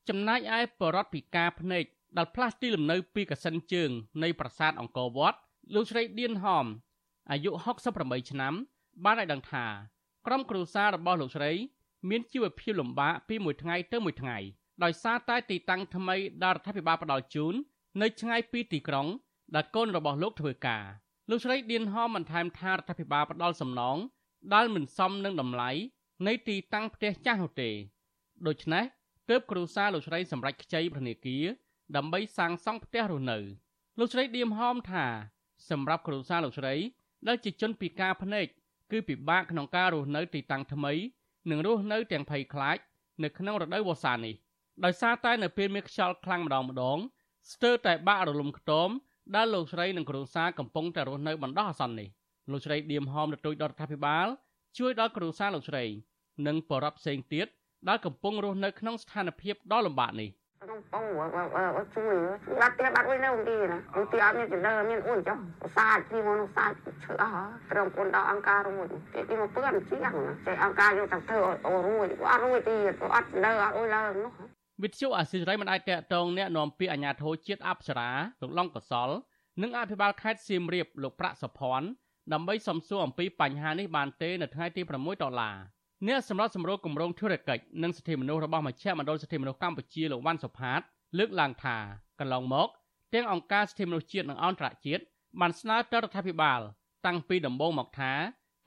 S2: ចំណែកឯបរដ្ឋពិការភ្នែកដែលផ្លាស់ទីលំនៅពីកសិនជើង នៃប្រាសាទអង្គរវត្តលោកស្រីឌៀនហមអាយុ68ឆ្នាំ បានឲ្យដឹងថាក្រុមគ្រួសាររបស់លោកស្រី មានជីវភាពលំបាកពីមួយថ្ងៃទៅមួយថ្ងៃដោយសារតែទីតាំងថ្មីដែលរដ្ឋាភិបាលផ្ដល់ជូននៅឆ្ងាយពីទីក្រុងដែលកូនរបស់លោកធ្វើការលោកស្រីឌៀនហមបន្ថែមថារដ្ឋាភិបាលផ្ដល់សំណងដែលមិនសមនឹងតម្លៃ នៃទីតាំងផ្ទះចាស់នោះទេដូច្នេះទើបគ្រូសាលោកស្រីសម្រេចខ្ចីធនាគារដើម្បីសាងសង់ផ្ទះរស់នៅលោកស្រីឌៀមហមថាសម្រាប់គ្រួសារលោកស្រីដែលជាជនពិការភ្នែកគឺពិបាកក្នុងការរស់នៅទីតាំងថ្មីនិងរស់នៅទាំងភ័យខ្លាចនៅក្នុងរដូវវស្សានេះដោយសារតែនៅពេលមានខ្យល់ខ្លាំងម្ដងម្ដងស្ទើរតែបាក់រលំខ្ទមដែលលោកស្រីនិងគ្រួសារកំពុងតែរស់នៅបណ្ដោះអាសន្ននេះលោកស្រីឌៀមហមទទូចដល់រដ្ឋាភិបាល ជួយដល់គ្រួសារលោកស្រីនិងបរិបផ្សេងទៀតដែលកំពុងរស់នៅក្នុងស្ថានភាពដ៏លំបាកនេះ
S18: ក្នុងបងជួយបាត់ផ្ទះបាត់អុយនៅទីណាទីអត់មានចំណើមានអុយចុះសាច់ពីមកនោះសាច់ឈឺអស់ត្រឹមគុនដល់អង្គការរួចទីមកពឿនជាងចេះអង្គការយកតែធ្វើអូរួចអត់រួចទៀតអត់នៅអត់អុយឡើងនោះ
S2: វិទ្យុអាស៊ីសេរីមិនអាចតកតងแนะនាំពីអាជ្ញាធរជាតិអប្សរាលោកឡុងកសលនិងអភិបាលខេត្តសៀមរាបលោកប្រាក់សុភ័ណ្ឌ ដើម្បីសំសួរអំពីបញ្ហានេះបានទេនៅថ្ងៃទី6ដុល្លារអ្នកសម្រាប់សម្រួលគម្រោងធុរកិច្ចនិងសិទ្ធិមនុស្សរបស់មជ្ឈមណ្ឌលសិទ្ធិមនុស្សកម្ពុជាលោកវ៉ាន់សុផាត លើកឡើងថាកន្លងមកទាំងអង្គការសិទ្ធិមនុស្សជាតិនិងអន្តរជាតិបានស្នើទៅរដ្ឋាភិបាល តាំងពីដំបូងមកថា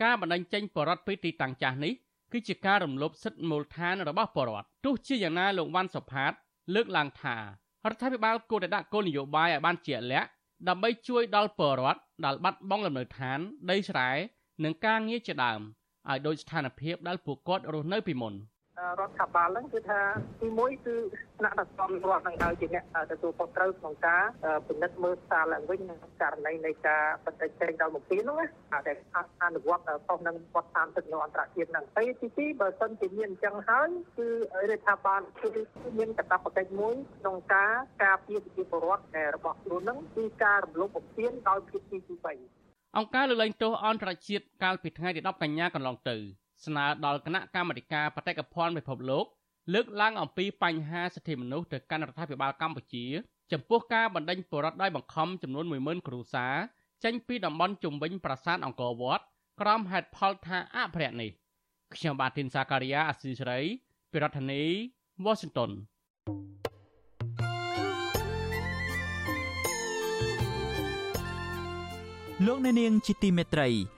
S2: ការបណ្ដឹងចេញបរដ្ឋពីទីតាំងចាស់នេះគឺជាការរំលោភសិទ្ធិមូលដ្ឋានរបស់បរដ្ឋទោះជាយ៉ាងណាលោកវ៉ាន់សុផាត លើកឡើងថារដ្ឋាភិបាលគួរតែដាក់គោលនយោបាយឲ្យបានជាក់លាក់ដើម្បីជួយដល់ពលរដ្ឋ ដែលបាត់បង់លំនៅឋាន ដីស្រែនិងការងារជាដើមឲ្យដូចស្ថានភាពដែលពួកគាត់រស់នៅពីមុន
S18: រដ្ឋាភិបាលហ្នឹងគឺថាទីមួយគឺថ្នាក់ដឹកនាំរដ្ឋនឹងហើយជាអ្នកទទួលខុសត្រូវក្នុងការពិនិត្យមើលសារឡើងវិញក្នុងករណីនៃការបដិសេធដល់មុខពីនោះណាតែអនុវត្តខុសនឹងបទតាមទឹកនៅអន្តរជាតិហ្នឹងហើយទីទីបើសិនជាមានអញ្ចឹងហើយគឺរដ្ឋាភិបាលគឺមានកាតព្វកិច្ចមួយក្នុងការការពារប្រជាពលរដ្ឋរបស់ខ្លួនហ្នឹងគឺការរំលោភបំពានដោយភាពទីទី3
S2: អង្គការលើកលែងទោសអន្តរជាតិកាលពីថ្ងៃទី10កញ្ញាកន្លងទៅ ស្នើដល់គណៈកម្មាធិការបេតិកភណ្ឌពិភពលោកលើកឡើងអំពីបញ្ហាសិទ្ធិមនុស្សទៅកាន់រដ្ឋាភិបាលកម្ពុជា ចំពោះការបណ្ដេញពលរដ្ឋដោយបង្ខំចំនួន10000គ្រួសារចេញពីតំបន់ជុំវិញប្រាសាទអង្គរវត្តក្រោមហេតុផលថាអភិរក្សនេះខ្ញុំបាទធីនសាការីយ៉ាអស៊ីសេរីភិរដ្ឋនី Washington
S1: លោកអ្នកនាងជាទីមេត្រី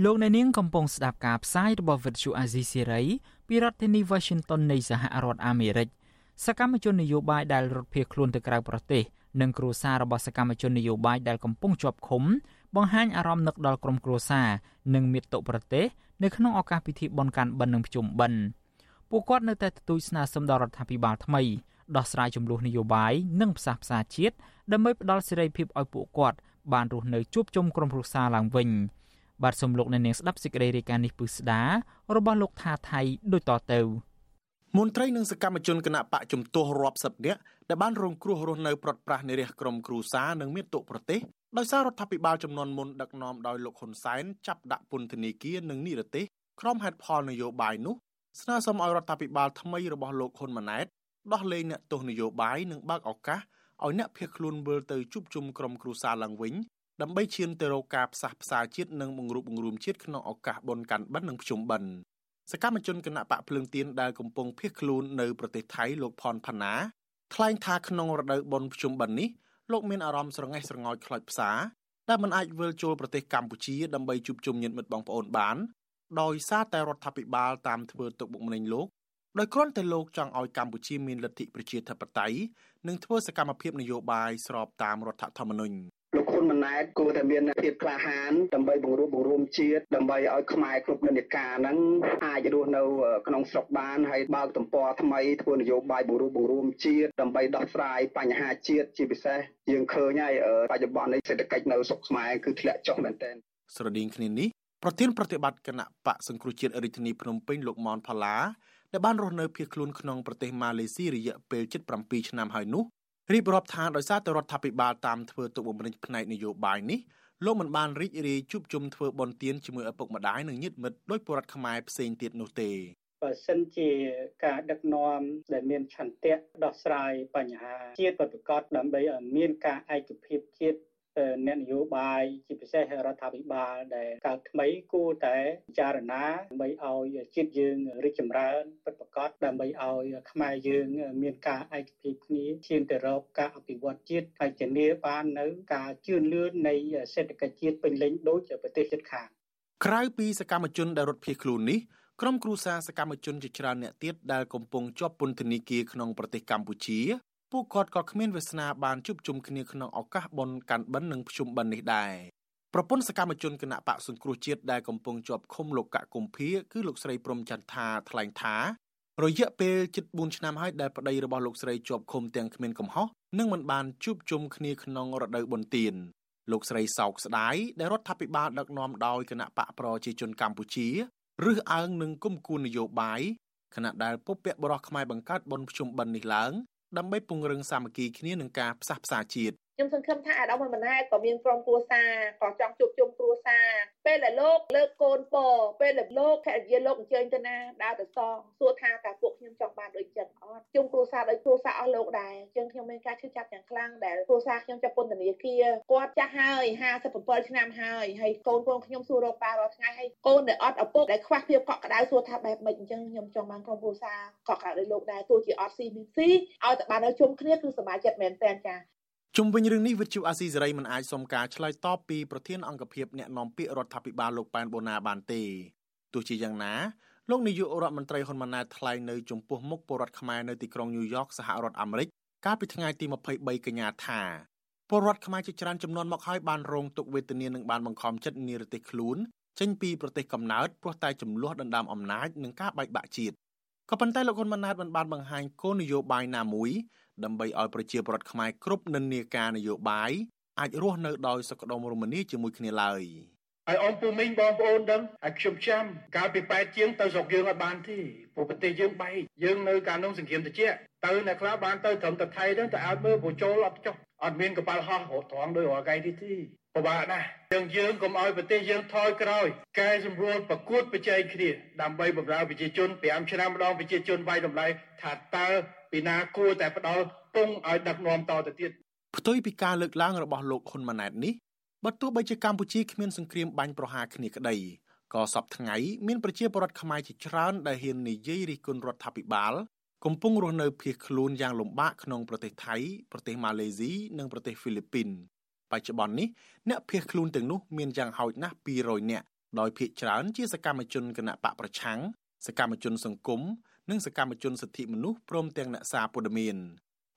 S1: លោកអ្នកនាងកំពុងស្ដាប់ការផ្សាយរបស់ Vuthu Azizi Serai ពីរដ្ឋធានី Washington នៃសហរដ្ឋអាមេរិកសកម្មជននយោបាយដែលរត់ភៀសខ្លួនទៅក្រៅប្រទេសនិងគ្រួសាររបស់សកម្មជននយោបាយដែលកំពុងជាប់ឃុំបង្ហាញអារម្មណ៍នឹកដល់ក្រុមគ្រួសារនិងមាតុប្រទេសនៅក្នុងឱកាសពិធីបុណ្យកាន់បិណ្ឌនិងភ្ជុំបិណ្ឌពួកគាត់នៅតែទទូចស្នើសុំដល់រដ្ឋាភិបាលថ្មីដោះស្រាយចំនួននយោបាយនិងផ្សះផ្សាជាតិដើម្បីផ្ដល់សេរីភាពឲ្យពួកគាត់បានរស់នៅជួបជុំក្រុមគ្រួសារឡើងវិញ បាទសូមលោកអ្នកនាងស្ដាប់សេចក្តីរាយការណ៍នេះពឹស្ដារបស់លោកថាថៃដូចតទៅ
S9: មន្ត្រីនិងសកម្មជនគណៈបកជំទាស់រាប់សិបនាក់ដែលបានរងគ្រោះរស់នៅប្រត់ប្រាស់នៃរាជក្រុមគ្រូសានិងមានទុកប្រទេសដោយសាររដ្ឋាភិបាលចំនួនមុនដឹកនាំដោយលោកហ៊ុនសែនចាប់ដាក់ពន្ធនាគារនិងនិរទេសក្រុមហេតុផលនយោបាយនោះស្នើសុំឲ្យរដ្ឋាភិបាលថ្មីរបស់លោកហ៊ុនម៉ាណែតដោះលែងអ្នកទោសនយោបាយនិងបើកឱកាសឲ្យអ្នកភៀសខ្លួនវិលទៅជួបជុំក្រុមគ្រួសារឡើងវិញ ដើម្បីឈានទៅរកការផ្សះផ្សាជាតិនិងបង្រួបបង្រួមជាតិក្នុងឱកាសបុណ្យកាន់បិណ្ឌនិងភ្ជុំបិណ្ឌសកម្មជនគណៈបកភ្លើងទៀនដែលកំពុងភៀសខ្លួននៅប្រទេសថៃលោកផនផាណាថ្លែងថាក្នុងរដូវបុណ្យភ្ជុំបិណ្ឌនេះលោកមានអារម្មណ៍ស្រងេះស្រងោចខ្លោចផ្សាដែលមិនអាចវិលចូលប្រទេសកម្ពុជាដើម្បីជួបជុំញាតិមិត្តបងប្អូនបានដោយសារតែរដ្ឋាភិបាលតាមធ្វើទុកបុកម្នេញលោកដោយគ្រាន់តែលោកចង់ឲ្យកម្ពុជាមានលទ្ធិប្រជាធិបតេយ្យនិងធ្វើសកម្មភាពនយោបាយស្របតាមរដ្ឋធម្មនុញ្ញ
S6: លោកហ៊ុនម៉ាណែតគួរតែមានភាពក្លាហានដើម្បីបង្រួបបង្រួមជាតិដើម្បីឲ្យខ្មែរគ្រប់និន្នាការហ្នឹងអាចរស់នៅក្នុងស្រុកបានហើយបើកទំព័រថ្មីធ្វើនយោបាយបង្រួបបង្រួមជាតិដើម្បីដោះស្រាយបញ្ហាជាតិជាពិសេសយើងឃើញហើយបច្ចុប្បន្ននេះសេដ្ឋកិច្ចនៅស្រុកខ្មែរគឺធ្លាក់ចុះមែនទែន
S9: ស្រដៀងគ្នានេះប្រធានប្រតិបត្តិគណៈបកសង្គ្រោះជាតិរាជធានីភ្នំពេញលោកម៉នផល្លាដែលបានរស់នៅភៀសខ្លួនក្នុងប្រទេសម៉ាឡេស៊ីរយៈពេល77ឆ្នាំហើយនោះ រៀបរាប់ថាដោយសារតែរដ្ឋាភិបាលតាមធ្វើទុកបុកម្នេញផ្នែកនយោបាយនេះលោកមិនបានរីករាយជួបជុំធ្វើបន់ទានជាមួយឪពុកម្ដាយនិងញាតិមិត្តដោយពលរដ្ឋខ្មែរផ្សេងទៀតនោះទេ
S6: បើសិនជាការដឹកនាំដែលមានឆន្ទៈដោះស្រាយបញ្ហាជាតិប្រកបដើម្បីឲ្យមានការឯកភាពជាតិ អ្នកនយោបាយជាពិសេសរដ្ឋាភិបាលដែលកើតថ្មីគួរតែពិចារណាដើម្បីឲ្យជាតិយើងរីកចម្រើនពិតប្រាកដដើម្បីឲ្យខ្មែរយើងមានការឯកភាពគ្នាឈានទៅរកការអភិវឌ្ឍជាតិហើយធានាបាននៅការជឿនលឿននៃសេដ្ឋកិច្ចជាតិពេញលេញដូចប្រទេសជិតខាង
S9: ក្រៅពីសកម្មជនដែលរត់ភៀសខ្លួននេះក្រុមគ្រួសារសកម្មជនជាច្រើនអ្នកទៀតដែលកំពុងជាប់ពន្ធនាគារក្នុងប្រទេសកម្ពុជា ពួកគាត់ក៏គ្មានវាសនាបានជួបជុំគ្នាក្នុងឱកាសបុណ្យកាន់បិណ្ឌនិងភ្ជុំបិណ្ឌនេះដែរប្រពន្ធសកម្មជនគណៈបកសង្គ្រោះជាតិដែលកំពុងជាប់ឃុំលោកកកុម្ភាគឺលោកស្រីព្រំចន្ទថាថ្លែងថារយៈពេលជិត4ឆ្នាំហើយដែលប្តីរបស់លោកស្រីជាប់ឃុំទាំងគ្មានកំហុសនិងមិនបានជួបជុំគ្នាក្នុងរដូវបុណ្យទានលោកស្រីសោកស្ដាយដែលរដ្ឋាភិបាលដឹកនាំដោយគណៈបកប្រជាជនកម្ពុជារើសអើងនឹងគុំគួននយោបាយខណៈដែលពុព្វបរោះខ្មែរបង្កើតបុណ្យភ្ជុំបិណ្ឌនេះឡើង ដើម្បីពង្រឹងសាមគ្គីគ្នានឹងការផ្សះផ្សាជាតិ
S19: ខ្ញុំសង្ឃឹមថាអាដាមហ៊ុនម៉ាណែតក៏មានក្រុមគ្រួសារក៏ចង់ជួបជុំគ្រួសារពេលដែលលោកលើកកូនពពេលដែលលោកភរិយាលោកអញ្ជើញទៅណាដើរទៅសងសួរថាតើពួកខ្ញុំចង់បានដូចចឹងអ ត់ជុំគ្រួសារដូចគ្រួសារអស់លោកដែរអញ្ចឹងខ្ញុំមានការឈឺចាប់យ៉ាងខ្លាំងដែលគ្រួសារខ្ញុំចាប់ពន្ធនាគារគាត់ចាស់ហើយ57ឆ្នាំហើយហើយកូនកូនខ្ញុំសួររកប៉ារាល់ថ្ងៃហើយកូនដែលអត់ឪពុកដែលខ្វះភាពកក់ក្ដៅសួរថាបែបម៉េចអញ្ចឹងខ្ញុំចង់បានក្រុមគ្រួសារកក់ក្ដៅដូចលោកដែរទោះជាអត់ស៊ីមីស៊ីឲ្យតែបាននៅជុំគ្នាគឺសប្បាយចិត្តមែនតើចា
S9: ជុំវិញរឿងនេះវិទ្យុអាស៊ីសេរីមិនអាចសុំការឆ្លើយតបពីប្រធានអង្គភិបអ្នកណែនាំពាក្យរដ្ឋាភិបាលលោកប៉ែនបូណាបានទេទោះជាយ៉ាងណា លោកនាយករដ្ឋមន្ត្រីហ៊ុនម៉ាណែតថ្លែងនៅចំពោះមុខពលរដ្ឋខ្មែរនៅទីក្រុងញូវយ៉កសហរដ្ឋអាមេរិកកាលពីថ្ងៃទី23កញ្ញាថាពលរដ្ឋខ្មែរជាច្រើនចំនួនមកហើយបានរងទុក្ខវេទនានិងបានបង្ខំចិត្តនិរទេសខ្លួនចេញពីប្រទេសកំណើតព្រោះតែចំនួនដណ្ដើមអំណាចនិងការបែកបាក់ជាតិក៏ប៉ុន្តែលោកហ៊ុនម៉ាណែតមិនបានបង្ហាញគោលនយោបាយណាមួយដើម្បីឲ្យប្រជាពលរដ្ឋខ្មែរគ្រប់និន្នាការនយោបាយអាចរស់នៅដោយសុខដុមរមនាជាមួយគ្នាឡើយ
S20: ឲ្យអនពូមីងបងប្អូនដឹងឲ្យខ្ញុំចាំកាលពី8ជាងទៅស្រុកយើងអត់បានទេព្រោះប្រទេសយើងបែកយើងនៅកាលនោះសង្គ្រាមត្រជាក់ទៅអ្នកខ្លះបានទៅត្រឹមតែថៃទៅតែឲ្យមើលពូចូលអត់ចុះអត់មានកប៉ាល់ហោះរត់ត្រង់ដោយរកឯទីទីពិបាកណាស់យើងយើងកុំឲ្យប្រទេសយើងថយក្រោយកែសម្រួលប្រកួតប្រជែងគ្នាដើម្បីបម្រើប្រជាជន5ឆ្នាំម្ដងប្រជាជនវាយតម្លៃថាតើពីណាគួរតែផ្ដល់ពងឲ្យដឹកនាំតទៅទៀត
S9: ផ្ទុយពីការលើកឡើងរបស់លោកហ៊ុនម៉ាណែតនេះ បើទោះបីជាកម្ពុជាគ្មានសង្គ្រាមបាញ់ប្រហារគ្នាក្តីក៏សពថ្ងៃមានប្រជាពលរដ្ឋខ្មែរជាច្រើនដែលហ៊ាននិយាយរិះគន់រដ្ឋាភិបាលកំពុងរស់នៅភៀសខ្លួនយ៉ាងលំបាកក្នុងប្រទេសថៃប្រទេសម៉ាឡេស៊ីនិងប្រទេសហ្វីលីពីនបច្ចុប្បន្ននេះអ្នកភៀសខ្លួនទាំងនោះមានយ៉ាងហោចណាស់200នាក់ដោយភាគច្រើនជាសកម្មជនគណបកប្រឆាំងសកម្មជនសង្គមនិងសកម្មជនសិទ្ធិមនុស្សព្រមទាំងអ្នកសារព័ត៌មាន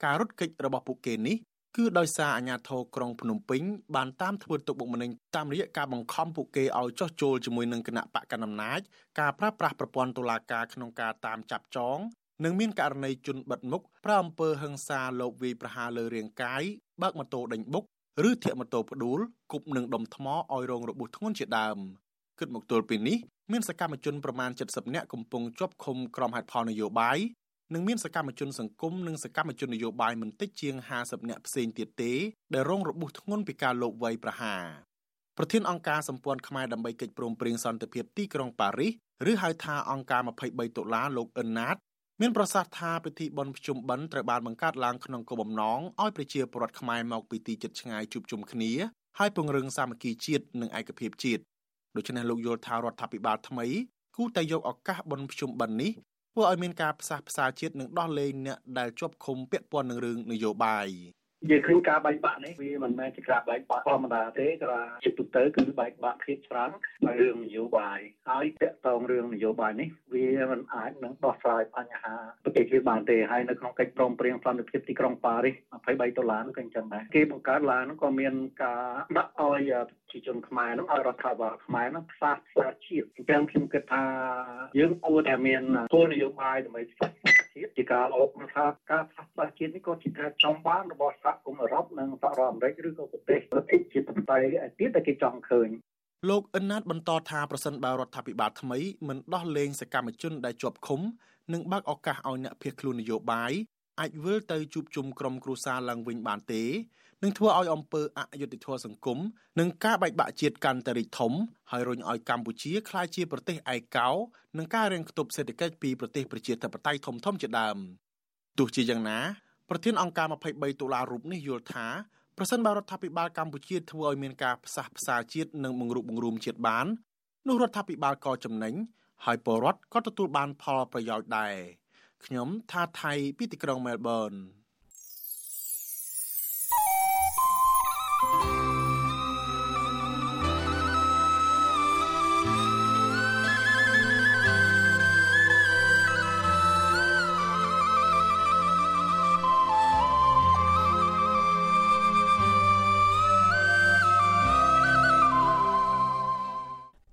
S9: ការរត់គេចរបស់ពួកគេនេះ គឺដោយសារអាជ្ញាធរក្រុងភ្នំពេញបានតាមធ្វើទុកបុកម្នេញតាមរយៈការបង្ខំពួកគេឲ្យចោះចូលជាមួយនឹងគណៈបកកណ្ដាលអំណាចការប្រើប្រាស់ប្រព័ន្ធតុលាការក្នុងការតាមចាប់ចងនិងមានករណីជនបិទមុខប្រើអំពើហិង្សាលបវាយប្រហារលើរាងកាយបើកម៉ូតូដេញបុកឬធាក់ម៉ូតូផ្ដួលគប់នឹងដុំថ្មឲ្យរងរបួសធ្ងន់ជាដើមគិតមកទល់ពេលនេះមានសកម្មជនប្រមាណ70នាក់កំពុងជាប់ឃុំក្រុមហេតុផលនយោបាយ និងមានសកម្មជនសង្គមនិងសកម្មជននយោបាយមិនតិចជាង50នាក់ផ្សេងទៀតទេដែលរងរបួសធ្ងន់ពីការលបវាយប្រហារប្រធានអង្គការសម្ព័ន្ធខ្មែរដើម្បីកិច្ចព្រមព្រៀងសន្តិភាពទីក្រុងប៉ារីសឬហៅថាអង្គការ23ដុល្លារលោកអ៊ិនណាតមានប្រសាសន៍ថាពិធីបុណ្យភ្ជុំបិណ្ឌត្រូវបានបង្កើតឡើងក្នុងគោលបំណងឲ្យប្រជាពលរដ្ឋខ្មែរមកពីទីជិតឆ្ងាយជួបជុំគ្នាហើយពង្រឹងសាមគ្គីជាតិនិងឯកភាពជាតិដូច្នេះលោកយល់ថារដ្ឋាភិបាលថ្មីគូតែយកឱកាសបុណ្យភ្ជុំបិណ្ឌនេះ ធ្វើឲ្យមានការផ្សះផ្សាជាតិនិងដោះលែងអ្នកដែលជាប់ឃុំពាក់ព័ន្ធនឹងរឿងនយោបាយ
S20: និ យាយឃើញការបែកបាក់នេះវាមិនមែនជាការបែកបាក់ធម្មតាទេគឺថាជាទូទៅគឺបែកបាក់ភាពច្រើនដោយរឿងនយោបាយហើយតកតងរឿងនយោបាយនេះវាមិនអាចនឹងដោះស្រាយបញ្ហាប្រទេសជាតិបានទេហើយនៅក្នុងកិច្ចព្រមព្រៀងសន្តិភាពទីក្រុងប៉ារីស23ដុល្លារនោះក៏អញ្ចឹងដែរគេបង្កើតឡើងនោះក៏មានការដាក់ឲ្យប្រជាជនខ្មែរនោះឲ្យរដ្ឋាភិបាលខ្មែរនោះផ្សះផ្សាជាតិអញ្ចឹងខ្ញុំគិតថាយើងគួរតែមានគោលនយោបាយដើម្បីផ្សះ ជាតិជាការអបថាការផ្សះផ្សាជាតិនេះក៏ជាការចង់បានរបស់សហគមន៍អឺរ៉ុបនិងសហរដ្ឋអាមេរិកឬក៏ប្រទេសប្រទេសជាតន្ត្រីទៀតដែលគេចង់ឃើញ
S9: លោកអ៊ិនណាតបន្តថាប្រសិនបើរដ្ឋាភិបាលថ្មីមិនដោះលែងសកម្មជនដែលជាប់ឃុំនិងបើកឱកាសឲ្យអ្នកភៀសខ្លួននយោបាយអាចវិលទៅជួបជុំក្រុមគ្រួសារឡើងវិញបានទេ នឹងធ្វើឲ្យអំពើអយុត្តិធម៌សង្គមនិងការបែកបាក់ជាតិកាន់តែរីកធំហើយរុញឲ្យកម្ពុជាក្លាយជាប្រទេសឯកោនិងការរាំងខ្ទប់សេដ្ឋកិច្ចពីប្រទេសប្រជាធិបតេយ្យធំៗជាដើមទោះជាយ៉ាងណាប្រធានអង្គការ23ដុល្លាររូបនេះយល់ថាប្រសិនបើរដ្ឋាភិបាលកម្ពុជាធ្វើឲ្យមានការផ្សះផ្សាជាតិនិងបង្រួបបង្រួមជាតិបាននោះរដ្ឋាភិបាលក៏ចំណេញហើយពលរដ្ឋក៏ទទួលបានផលប្រយោជន៍ដែរខ្ញុំថាថៃពីទីក្រុងមែលប៊ន